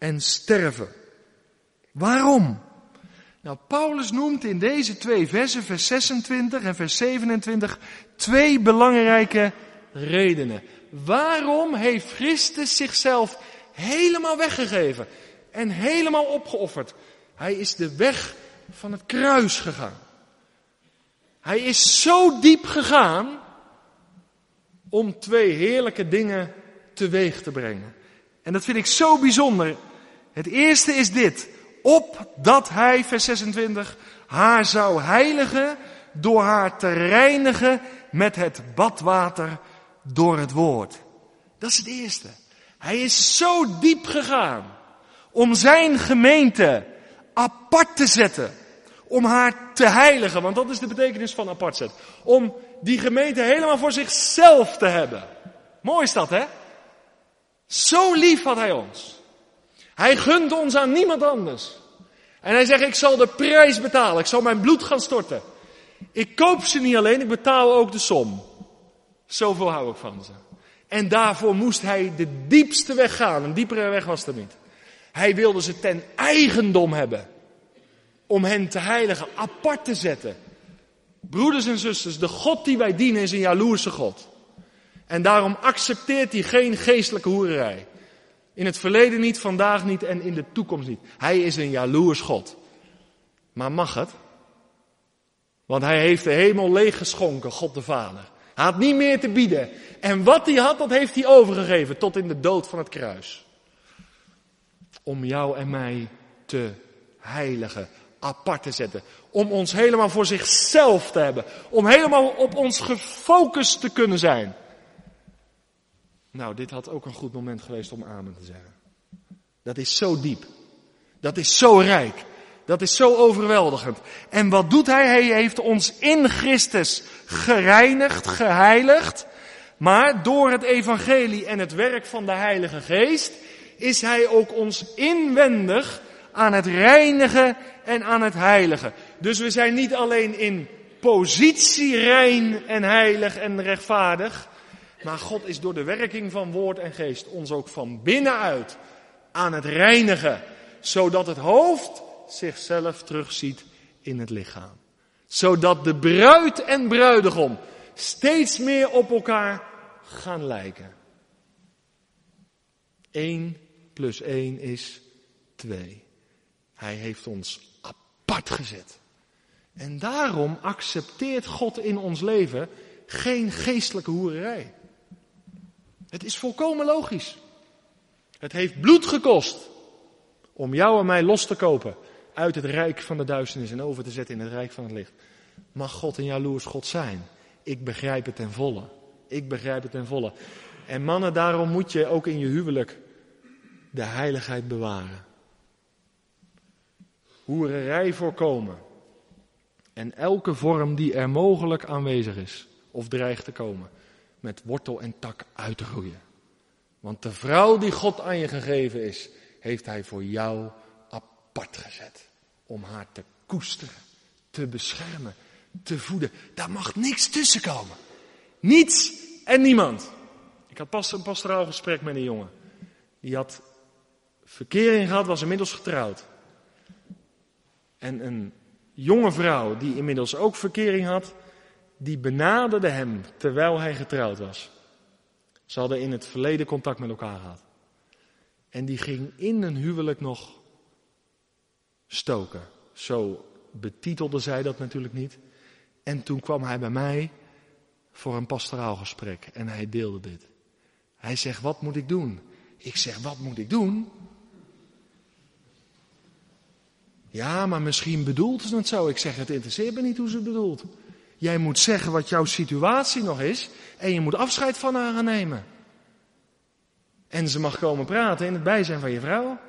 en sterven? Waarom? Nou, Paulus noemt in deze twee versen, vers 26 en vers 27, twee belangrijke redenen. Waarom heeft Christus zichzelf helemaal weggegeven en helemaal opgeofferd? Hij is de weg van het kruis gegaan. Hij is zo diep gegaan om twee heerlijke dingen teweeg te brengen. En dat vind ik zo bijzonder. Het eerste is dit. Opdat hij, vers 26, haar zou heiligen door haar te reinigen met het badwater door het woord. Dat is het eerste. Hij is zo diep gegaan om zijn gemeente apart te zetten. Om haar te heiligen, want dat is de betekenis van apart zetten. Om die gemeente helemaal voor zichzelf te hebben. Mooi is dat, hè? Zo lief had hij ons. Hij gunt ons aan niemand anders. En hij zegt, ik zal de prijs betalen. Ik zal mijn bloed gaan storten. Ik koop ze niet alleen, ik betaal ook de som. Zoveel hou ik van ze. En daarvoor moest hij de diepste weg gaan. Een diepere weg was er niet. Hij wilde ze ten eigendom hebben. Om hen te heiligen, apart te zetten. Broeders en zusters, de God die wij dienen is een jaloerse God. En daarom accepteert hij geen geestelijke hoererij. In het verleden niet, vandaag niet en in de toekomst niet. Hij is een jaloers God. Maar mag het? Want hij heeft de hemel leeggeschonken, God de Vader. Hij had niet meer te bieden. En wat hij had, dat heeft hij overgegeven tot in de dood van het kruis. Om jou en mij te heiligen, apart te zetten. Om ons helemaal voor zichzelf te hebben. Om helemaal op ons gefocust te kunnen zijn. Nou, dit had ook een goed moment geweest om amen te zeggen. Dat is zo diep. Dat is zo rijk. Dat is zo overweldigend. En wat doet hij? Hij heeft ons in Christus gereinigd, geheiligd. Maar door het evangelie en het werk van de Heilige Geest is hij ook ons inwendig aan het reinigen en aan het heiligen. Dus we zijn niet alleen in positie rein en heilig en rechtvaardig. Maar God is door de werking van woord en geest ons ook van binnenuit aan het reinigen. Zodat het hoofd zichzelf terugziet in het lichaam. Zodat de bruid en bruidegom steeds meer op elkaar gaan lijken. 1 plus 1 is 2. Hij heeft ons apart gezet. En daarom accepteert God in ons leven geen geestelijke hoererij. Het is volkomen logisch. Het heeft bloed gekost om jou en mij los te kopen uit het rijk van de duisternis en over te zetten in het rijk van het licht. Mag God een jaloers God zijn? Ik begrijp het ten volle. Ik begrijp het ten volle. En mannen, daarom moet je ook in je huwelijk de heiligheid bewaren. Hoererij voorkomen. En elke vorm die er mogelijk aanwezig is of dreigt te komen met wortel en tak uitroeien. Want de vrouw die God aan je gegeven is, heeft hij voor jou apart gezet. Om haar te koesteren, te beschermen, te voeden. Daar mag niks tussen komen. Niets en niemand. Ik had pas een pastoraal gesprek met een jongen. Die had verkering gehad, was inmiddels getrouwd. En een jonge vrouw die inmiddels ook verkering had, die benaderde hem terwijl hij getrouwd was. Ze hadden in het verleden contact met elkaar gehad. En die ging in een huwelijk nog stoken. Zo betitelde zij dat natuurlijk niet. En toen kwam hij bij mij voor een pastoraal gesprek en hij deelde dit. Hij zegt, wat moet ik doen? Ik zeg, wat moet ik doen? Ja, maar misschien bedoelt ze het zo. Ik zeg, het interesseert me niet hoe ze het bedoelt. Jij moet zeggen wat jouw situatie nog is en je moet afscheid van haar gaan nemen. En ze mag komen praten in het bijzijn van je vrouw.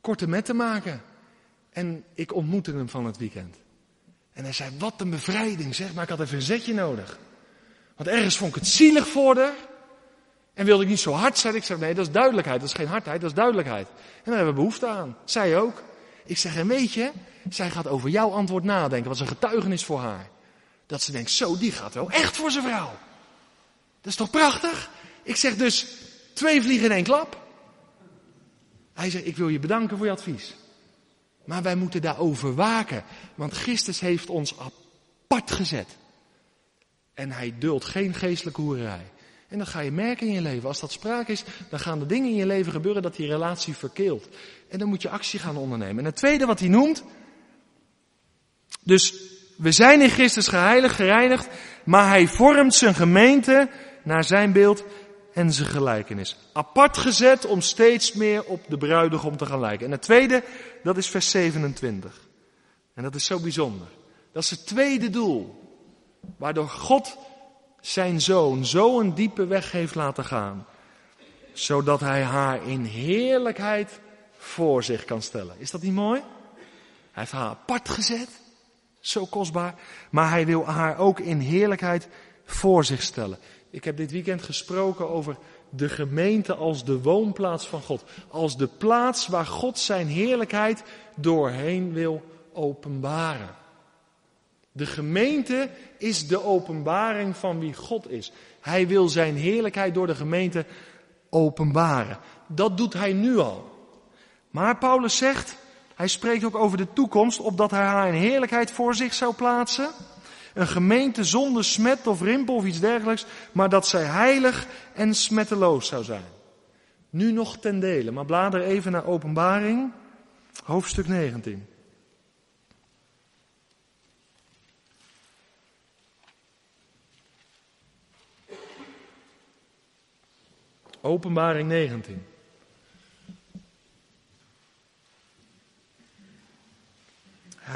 Korte met te maken. En ik ontmoette hem van het weekend. En hij zei, wat een bevrijding zeg, maar ik had even een zetje nodig. Want ergens vond ik het zielig voor haar. En wilde ik niet zo hard zijn. Ik zei, nee, dat is duidelijkheid. Dat is geen hardheid, dat is duidelijkheid. En daar hebben we behoefte aan. Zij ook. Ik zeg, en weet je, zij gaat over jouw antwoord nadenken. Wat is een getuigenis voor haar. Dat ze denkt, zo, die gaat wel echt voor zijn vrouw. Dat is toch prachtig? Ik zeg dus, twee vliegen in één klap. Hij zegt, ik wil je bedanken voor je advies. Maar wij moeten daarover waken. Want Christus heeft ons apart gezet. En hij duldt geen geestelijke hoerij. En dan ga je merken in je leven, als dat sprake is, dan gaan er dingen in je leven gebeuren dat die relatie verkeelt. En dan moet je actie gaan ondernemen. En het tweede wat hij noemt, dus we zijn in Christus geheiligd, gereinigd, maar hij vormt zijn gemeente naar zijn beeld en zijn gelijkenis. Apart gezet om steeds meer op de bruidegom te gaan lijken. En het tweede, dat is vers 27. En dat is zo bijzonder. Dat is het tweede doel. Waardoor God zijn zoon zo een diepe weg heeft laten gaan. Zodat hij haar in heerlijkheid voor zich kan stellen. Is dat niet mooi? Hij heeft haar apart gezet. Zo kostbaar. Maar hij wil haar ook in heerlijkheid voor zich stellen. Ik heb dit weekend gesproken over de gemeente als de woonplaats van God. Als de plaats waar God zijn heerlijkheid doorheen wil openbaren. De gemeente is de openbaring van wie God is. Hij wil zijn heerlijkheid door de gemeente openbaren. Dat doet hij nu al. Maar Paulus zegt, hij spreekt ook over de toekomst, opdat hij haar in heerlijkheid voor zich zou plaatsen. Een gemeente zonder smet of rimpel of iets dergelijks, maar dat zij heilig en smetteloos zou zijn. Nu nog ten dele, maar blader even naar Openbaring, hoofdstuk 19. Openbaring 19.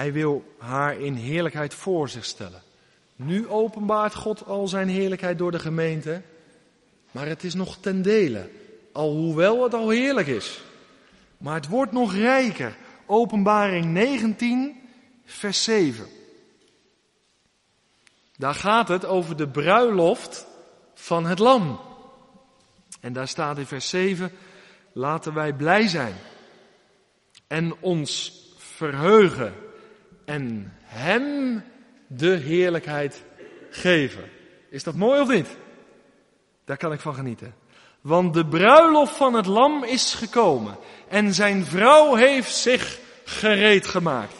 Hij wil haar in heerlijkheid voor zich stellen. Nu openbaart God al zijn heerlijkheid door de gemeente, maar het is nog ten dele, alhoewel het al heerlijk is. Maar het wordt nog rijker. Openbaring 19, vers 7. Daar gaat het over de bruiloft van het lam. En daar staat in vers 7, laten wij blij zijn en ons verheugen en hem de heerlijkheid geven. Is dat mooi of niet? Daar kan ik van genieten. Want de bruiloft van het lam is gekomen en zijn vrouw heeft zich gereed gemaakt.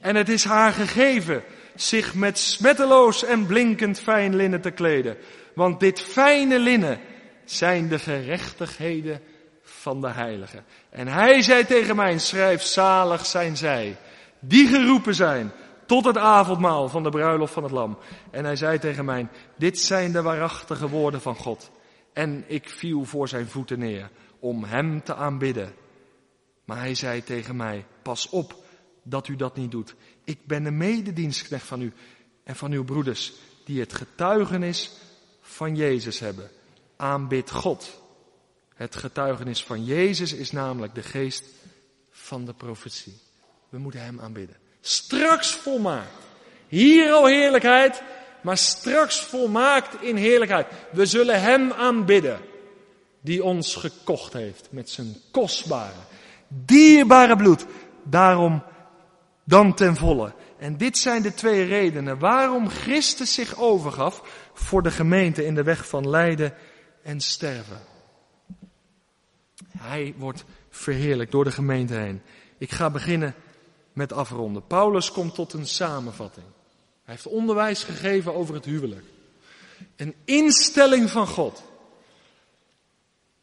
En het is haar gegeven zich met smetteloos en blinkend fijn linnen te kleden. Want dit fijne linnen zijn de gerechtigheden van de heiligen. En hij zei tegen mij, schrijf zalig zijn zij, die geroepen zijn tot het avondmaal van de bruiloft van het lam. En hij zei tegen mij, dit zijn de waarachtige woorden van God. En ik viel voor zijn voeten neer om hem te aanbidden. Maar hij zei tegen mij, pas op dat u dat niet doet. Ik ben een mededienstknecht van u en van uw broeders die het getuigenis van Jezus hebben. Aanbid God. Het getuigenis van Jezus is namelijk de geest van de profetie. We moeten hem aanbidden. Straks volmaakt. Hier al heerlijkheid, maar straks volmaakt in heerlijkheid. We zullen hem aanbidden. Die ons gekocht heeft met zijn kostbare, dierbare bloed. Daarom dan ten volle. En dit zijn de twee redenen waarom Christus zich overgaf voor de gemeente in de weg van lijden en sterven. Hij wordt verheerlijkt door de gemeente heen. Ik ga beginnen met afronden. Paulus komt tot een samenvatting. Hij heeft onderwijs gegeven over het huwelijk. Een instelling van God.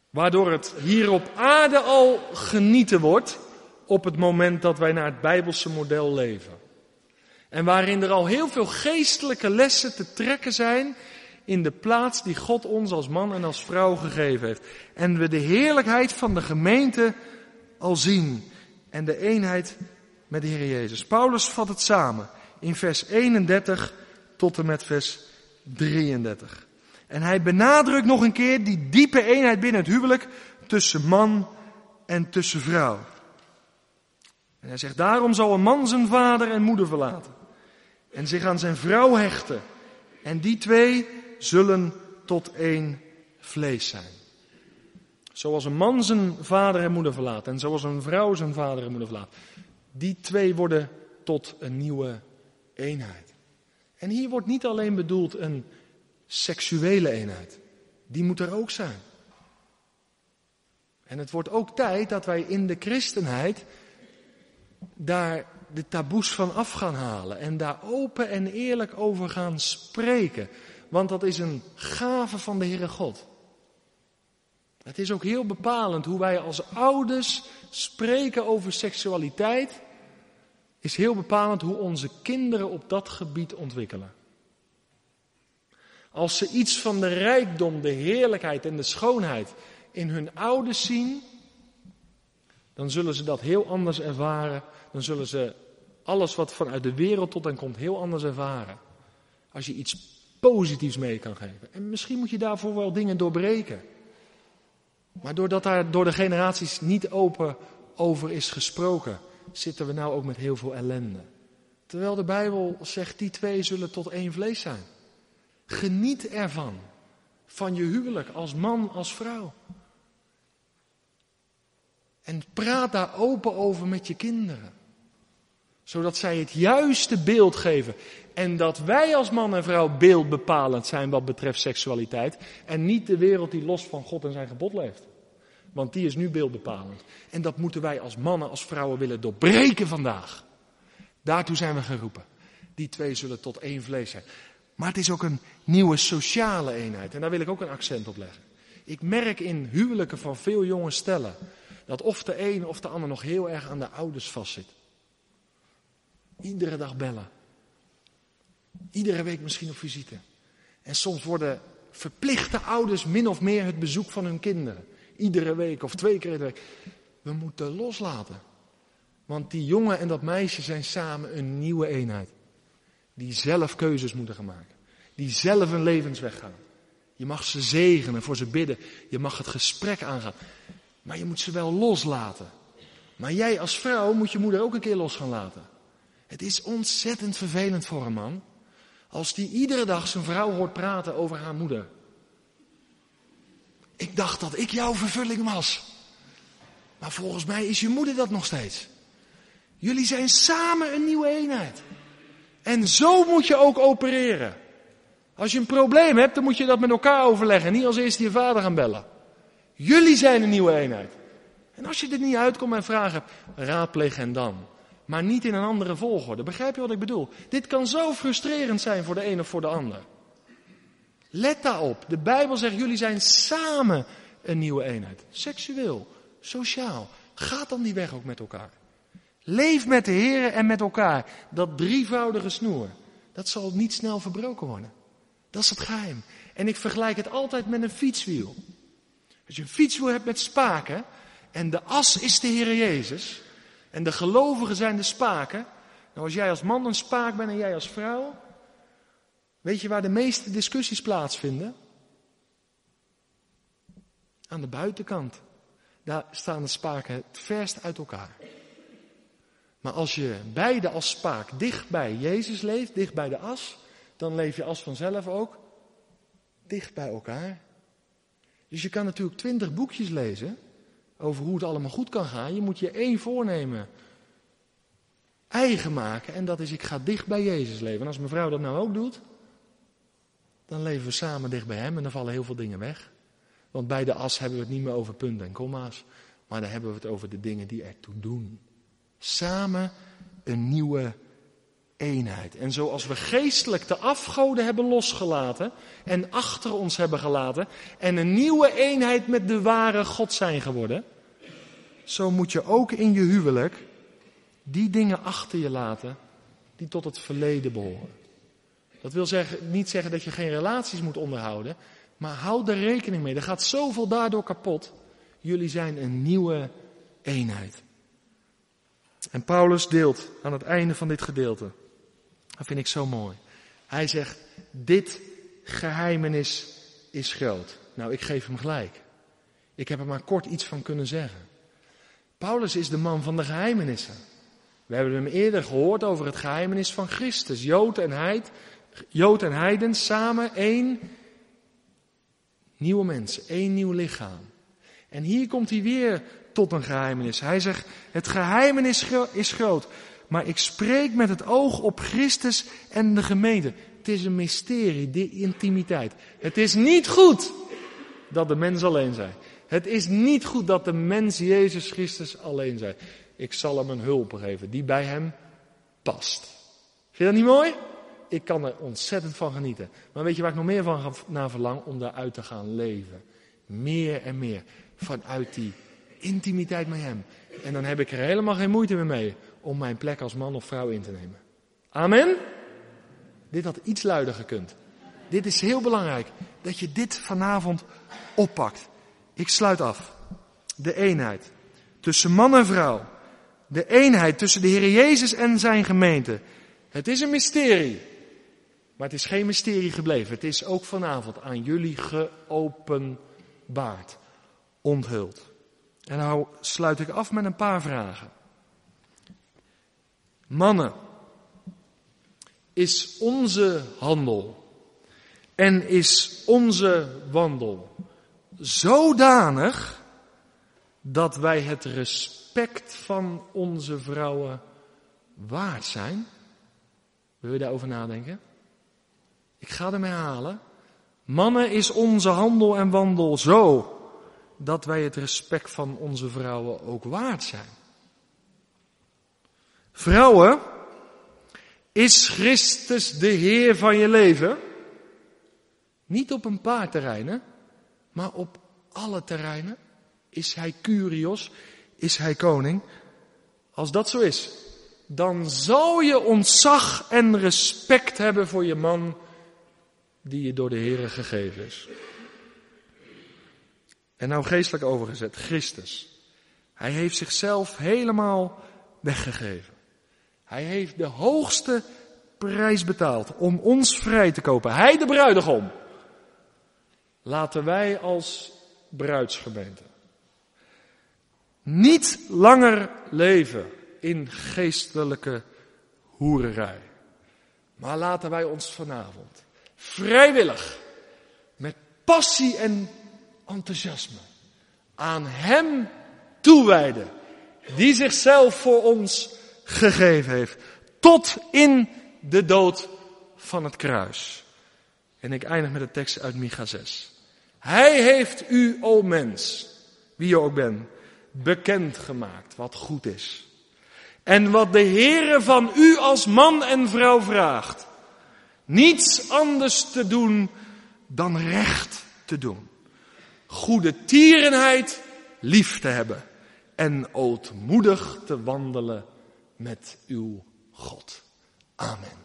Waardoor het hier op aarde al genieten wordt op het moment dat wij naar het Bijbelse model leven. En waarin er al heel veel geestelijke lessen te trekken zijn in de plaats die God ons als man en als vrouw gegeven heeft. En we de heerlijkheid van de gemeente al zien en de eenheid met de Heer Jezus. Paulus vat het samen in vers 31 tot en met vers 33. En hij benadrukt nog een keer die diepe eenheid binnen het huwelijk tussen man en tussen vrouw. En hij zegt, daarom zal een man zijn vader en moeder verlaten en zich aan zijn vrouw hechten. En die twee zullen tot één vlees zijn. Zoals een man zijn vader en moeder verlaat en zoals een vrouw zijn vader en moeder verlaat. Die twee worden tot een nieuwe eenheid. En hier wordt niet alleen bedoeld een seksuele eenheid. Die moet er ook zijn. En het wordt ook tijd dat wij in de christenheid daar de taboes van af gaan halen en daar open en eerlijk over gaan spreken. Want dat is een gave van de Heere God. Het is ook heel bepalend hoe wij als ouders spreken over seksualiteit. Is heel bepalend hoe onze kinderen op dat gebied ontwikkelen. Als ze iets van de rijkdom, de heerlijkheid en de schoonheid in hun ouders zien, dan zullen ze dat heel anders ervaren. Dan zullen ze alles wat vanuit de wereld tot hen komt heel anders ervaren. Als je iets positiefs mee kan geven. En misschien moet je daarvoor wel dingen doorbreken. Maar doordat daar door de generaties niet open over is gesproken, zitten we nou ook met heel veel ellende. Terwijl de Bijbel zegt, die twee zullen tot één vlees zijn. Geniet ervan. Van je huwelijk als man, als vrouw. En praat daar open over met je kinderen. Zodat zij het juiste beeld geven. En dat wij als man en vrouw beeldbepalend zijn wat betreft seksualiteit. En niet de wereld die los van God en zijn gebod leeft. Want die is nu beeldbepalend. En dat moeten wij als mannen, als vrouwen willen doorbreken vandaag. Daartoe zijn we geroepen. Die twee zullen tot één vlees zijn. Maar het is ook een nieuwe sociale eenheid. En daar wil ik ook een accent op leggen. Ik merk in huwelijken van veel jonge stellen dat of de een of de ander nog heel erg aan de ouders vastzit. Iedere dag bellen. Iedere week misschien op visite. En soms worden verplichte ouders min of meer het bezoek van hun kinderen. Iedere week of twee keer in de week. We moeten loslaten. Want die jongen en dat meisje zijn samen een nieuwe eenheid. Die zelf keuzes moeten gaan maken. Die zelf een levensweg gaan. Je mag ze zegenen, voor ze bidden. Je mag het gesprek aangaan. Maar je moet ze wel loslaten. Maar jij als vrouw moet je moeder ook een keer los gaan laten. Het is ontzettend vervelend voor een man. Als die iedere dag zijn vrouw hoort praten over haar moeder. Ik dacht dat ik jouw vervulling was. Maar volgens mij is je moeder dat nog steeds. Jullie zijn samen een nieuwe eenheid. En zo moet je ook opereren. Als je een probleem hebt, dan moet je dat met elkaar overleggen. Niet als eerste je vader gaan bellen. Jullie zijn een nieuwe eenheid. En als je er niet uitkomt en vragen hebt, raadpleeg en dan. Maar niet in een andere volgorde. Begrijp je wat ik bedoel? Dit kan zo frustrerend zijn voor de een of voor de ander. Let daarop. De Bijbel zegt, jullie zijn samen een nieuwe eenheid. Seksueel, sociaal. Ga dan die weg ook met elkaar. Leef met de Heer en met elkaar. Dat drievoudige snoer. Dat zal niet snel verbroken worden. Dat is het geheim. En ik vergelijk het altijd met een fietswiel. Als je een fietswiel hebt met spaken. En de as is de Heer Jezus. En de gelovigen zijn de spaken. Nou, als jij als man een spaak bent en jij als vrouw. Weet je waar de meeste discussies plaatsvinden? Aan de buitenkant. Daar staan de spaken het verst uit elkaar. Maar als je beide als spaak dicht bij Jezus leeft, dicht bij de as, dan leef je als vanzelf ook dicht bij elkaar. Dus je kan natuurlijk twintig boekjes lezen over hoe het allemaal goed kan gaan. Je moet je één voornemen eigen maken en dat is ik ga dicht bij Jezus leven. En als mevrouw dat nou ook doet, dan leven we samen dicht bij Hem en dan vallen heel veel dingen weg. Want bij de as hebben we het niet meer over punten en komma's, maar dan hebben we het over de dingen die ertoe doen. Samen een nieuwe eenheid. En zoals we geestelijk de afgoden hebben losgelaten en achter ons hebben gelaten en een nieuwe eenheid met de ware God zijn geworden, zo moet je ook in je huwelijk die dingen achter je laten die tot het verleden behoren. Dat wil zeggen, niet zeggen dat je geen relaties moet onderhouden, maar houd er rekening mee. Er gaat zoveel daardoor kapot. Jullie zijn een nieuwe eenheid. En Paulus deelt aan het einde van dit gedeelte Dat vind ik zo mooi. Hij zegt, dit geheimenis is groot. Nou, ik geef hem gelijk. Ik heb er maar kort iets van kunnen zeggen. Paulus is de man van de geheimenissen. We hebben hem eerder gehoord over het geheimenis van Christus. Jood en, Heid, Jood en Heiden samen één nieuwe mens, één nieuw lichaam. En hier komt hij weer tot een geheimenis. Hij zegt, het geheimenis is groot, maar ik spreek met het oog op Christus en de gemeente. Het is een mysterie, die intimiteit. Het is niet goed dat de mens alleen zijn. Het is niet goed dat de mens Jezus Christus alleen zijn. Ik zal hem een hulp geven die bij hem past. Vind je dat niet mooi? Ik kan er ontzettend van genieten. Maar weet je waar ik nog meer van naar verlang? Om daaruit te gaan leven. Meer en meer. Vanuit die intimiteit met hem. En dan heb ik er helemaal geen moeite meer mee om mijn plek als man of vrouw in te nemen. Amen? Dit had iets luider gekund. Dit is heel belangrijk. Dat je dit vanavond oppakt. Ik sluit af. De eenheid. Tussen man en vrouw. De eenheid tussen de Heer Jezus en zijn gemeente. Het is een mysterie. Maar het is geen mysterie gebleven. Het is ook vanavond aan jullie geopenbaard. Onthuld. En nou sluit ik af met een paar vragen. Mannen, is onze handel en is onze wandel zodanig dat wij het respect van onze vrouwen waard zijn? Wil je daarover nadenken? Ik ga ermee halen. Mannen is onze handel en wandel zo dat wij het respect van onze vrouwen ook waard zijn. Vrouwen, is Christus de Heer van je leven? Niet op een paar terreinen, maar op alle terreinen. Is Hij Curios? Is Hij koning? Als dat zo is, dan zal je ontzag en respect hebben voor je man die je door de Heer gegeven is. En nou geestelijk overgezet, Christus. Hij heeft zichzelf helemaal weggegeven. Hij heeft de hoogste prijs betaald om ons vrij te kopen. Hij de bruidegom. Laten wij als bruidsgemeente niet langer leven in geestelijke hoererij. Maar laten wij ons vanavond vrijwillig, met passie en enthousiasme, aan Hem toewijden, die zichzelf voor ons gegeven heeft. Tot in de dood van het kruis. En ik eindig met de tekst uit Micha 6. Hij heeft u, o mens, wie je ook bent, bekend gemaakt wat goed is. En wat de Heere van u als man en vrouw vraagt. Niets anders te doen dan recht te doen. Goede tierenheid lief te hebben. En ootmoedig te wandelen met uw God. Amen.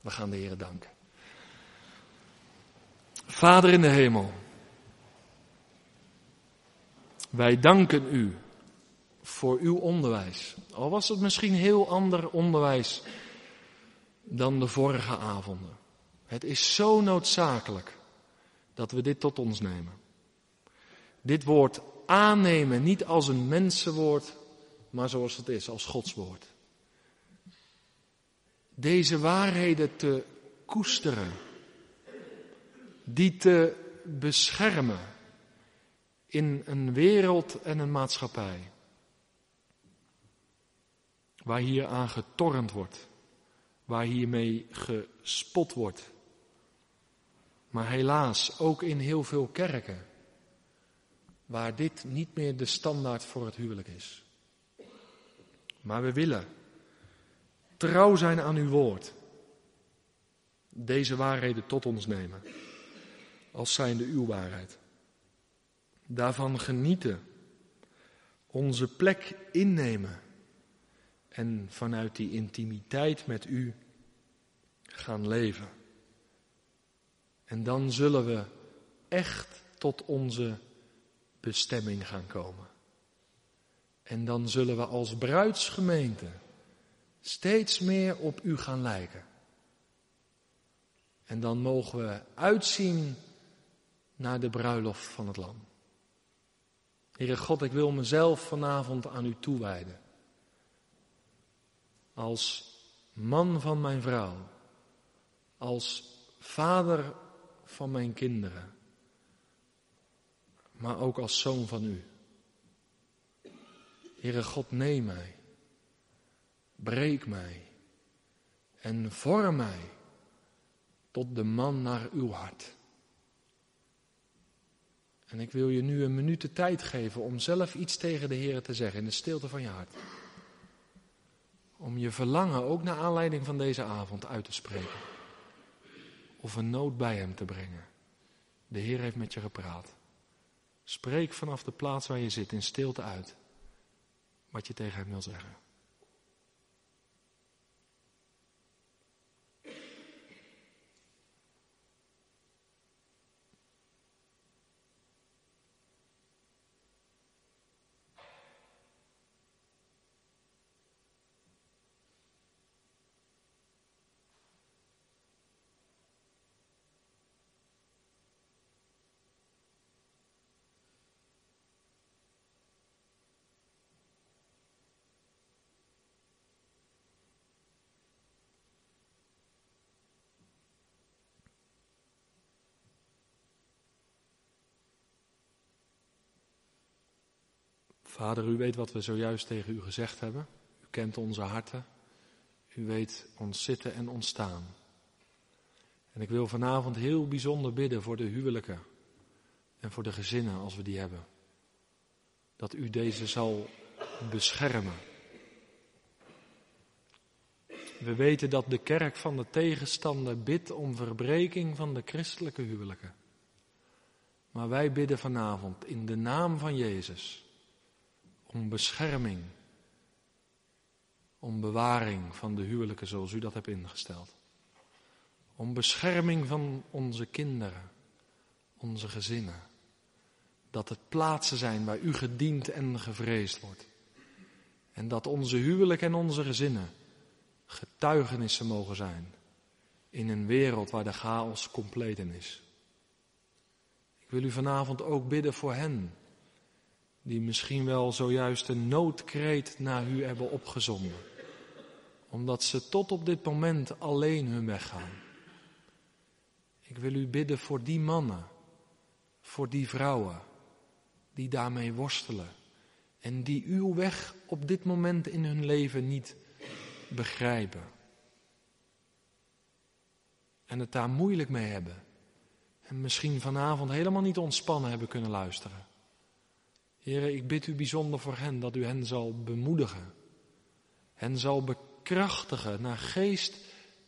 We gaan de Heer danken. Vader in de hemel. Wij danken u voor uw onderwijs. Al was het misschien heel ander onderwijs dan de vorige avonden. Het is zo noodzakelijk dat we dit tot ons nemen. Dit woord aannemen niet als een mensenwoord, maar zoals het is, als Gods woord. Deze waarheden te koesteren, die te beschermen in een wereld en een maatschappij waar hier aan getornd wordt, waar hiermee gespot wordt. Maar helaas ook in heel veel kerken, waar dit niet meer de standaard voor het huwelijk is. Maar we willen trouw zijn aan uw woord. Deze waarheden tot ons nemen, als zijnde uw waarheid. Daarvan genieten, onze plek innemen en vanuit die intimiteit met u gaan leven. En dan zullen we echt tot onze bestemming gaan komen. En dan zullen we als bruidsgemeente steeds meer op u gaan lijken. En dan mogen we uitzien naar de bruiloft van het Lam. Heere God, ik wil mezelf vanavond aan u toewijden. Als man van mijn vrouw, als vader van mijn kinderen, maar ook als zoon van u. Heere God, neem mij, breek mij en vorm mij tot de man naar uw hart. En ik wil je nu een minuut de tijd geven om zelf iets tegen de Heer te zeggen in de stilte van je hart. Om je verlangen ook naar aanleiding van deze avond uit te spreken. Of een nood bij hem te brengen. De Heer heeft met je gepraat. Spreek vanaf de plaats waar je zit in stilte uit wat je tegen hem wil zeggen. Vader, u weet wat we zojuist tegen u gezegd hebben. U kent onze harten. U weet ons zitten en ons staan. En ik wil vanavond heel bijzonder bidden voor de huwelijken en voor de gezinnen als we die hebben. Dat u deze zal beschermen. We weten dat de kerk van de tegenstander bidt om verbreking van de christelijke huwelijken. Maar wij bidden vanavond in de naam van Jezus om bescherming, om bewaring van de huwelijken zoals u dat hebt ingesteld. Om bescherming van onze kinderen, onze gezinnen. Dat het plaatsen zijn waar u gediend en gevreesd wordt. En dat onze huwelijk en onze gezinnen getuigenissen mogen zijn in een wereld waar de chaos compleet in is. Ik wil u vanavond ook bidden voor hen die misschien wel zojuist een noodkreet naar u hebben opgezonden. Omdat ze tot op dit moment alleen hun weg gaan. Ik wil u bidden voor die mannen, voor die vrouwen, die daarmee worstelen. En die uw weg op dit moment in hun leven niet begrijpen. En het daar moeilijk mee hebben. En misschien vanavond helemaal niet ontspannen hebben kunnen luisteren. Heren, ik bid u bijzonder voor hen dat u hen zal bemoedigen. Hen zal bekrachtigen naar geest,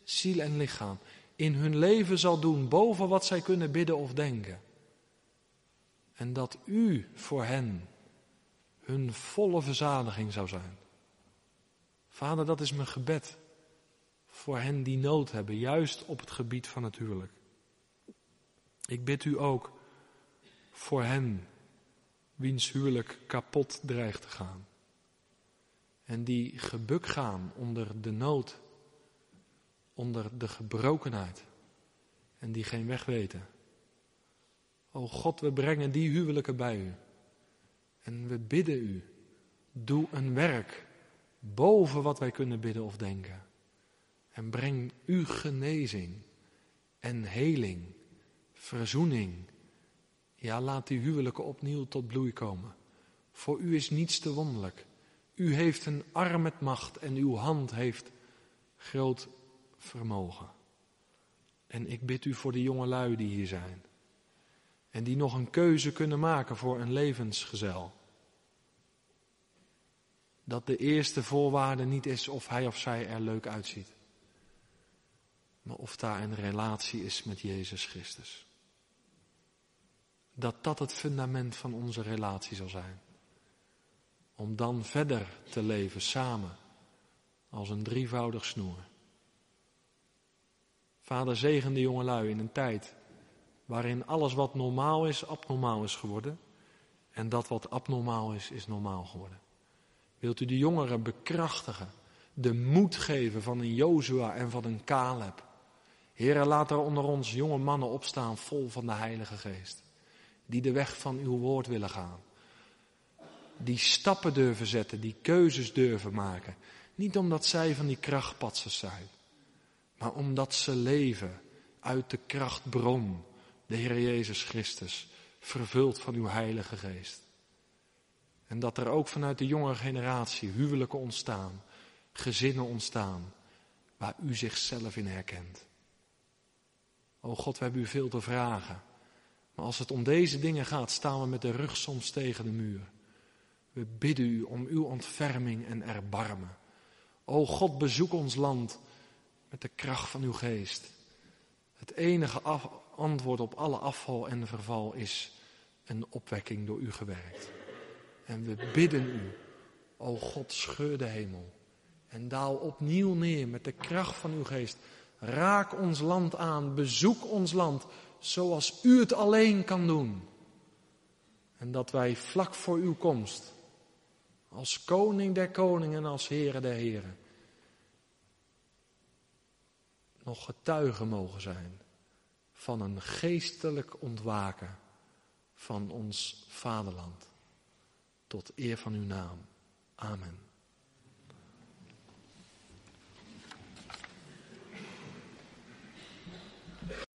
ziel en lichaam. In hun leven zal doen boven wat zij kunnen bidden of denken. En dat u voor hen hun volle verzadiging zou zijn. Vader, dat is mijn gebed voor hen die nood hebben, juist op het gebied van het huwelijk. Ik bid u ook voor hen wiens huwelijk kapot dreigt te gaan. En die gebuk gaan onder de nood, onder de gebrokenheid. En die geen weg weten. O God, we brengen die huwelijken bij u. En we bidden u, doe een werk boven wat wij kunnen bidden of denken. En breng uw genezing en heling, verzoening ja, laat die huwelijken opnieuw tot bloei komen. Voor u is niets te wonderlijk. U heeft een arm met macht en uw hand heeft groot vermogen. En ik bid u voor de jonge lui die hier zijn. En die nog een keuze kunnen maken voor een levensgezel. Dat de eerste voorwaarde niet is of hij of zij er leuk uitziet. Maar of daar een relatie is met Jezus Christus dat dat het fundament van onze relatie zal zijn. Om dan verder te leven samen als een drievoudig snoer. Vader zegen de jongelui in een tijd waarin alles wat normaal is, abnormaal is geworden. En dat wat abnormaal is, is normaal geworden. Wilt u de jongeren bekrachtigen, de moed geven van een Jozua en van een Caleb. Heren, laat er onder ons jonge mannen opstaan vol van de Heilige Geest. Die de weg van uw woord willen gaan. Die stappen durven zetten, die keuzes durven maken. Niet omdat zij van die krachtpatsers zijn, maar omdat ze leven uit de krachtbron, de Heer Jezus Christus, vervuld van uw Heilige Geest. En dat er ook vanuit de jonge generatie huwelijken ontstaan, gezinnen ontstaan, waar u zichzelf in herkent. O God, we hebben u veel te vragen. Maar als het om deze dingen gaat, staan we met de rug soms tegen de muur. We bidden u om uw ontferming en erbarmen. O God, bezoek ons land met de kracht van uw geest. Het enige antwoord op alle afval en verval is een opwekking door u gewerkt. En we bidden u, o God, scheur de hemel en daal opnieuw neer met de kracht van uw geest. Raak ons land aan, bezoek ons land zoals u het alleen kan doen. En dat wij vlak voor uw komst, als koning der koningen en als heren der heren, nog getuigen mogen zijn van een geestelijk ontwaken van ons vaderland. Tot eer van uw naam. Amen.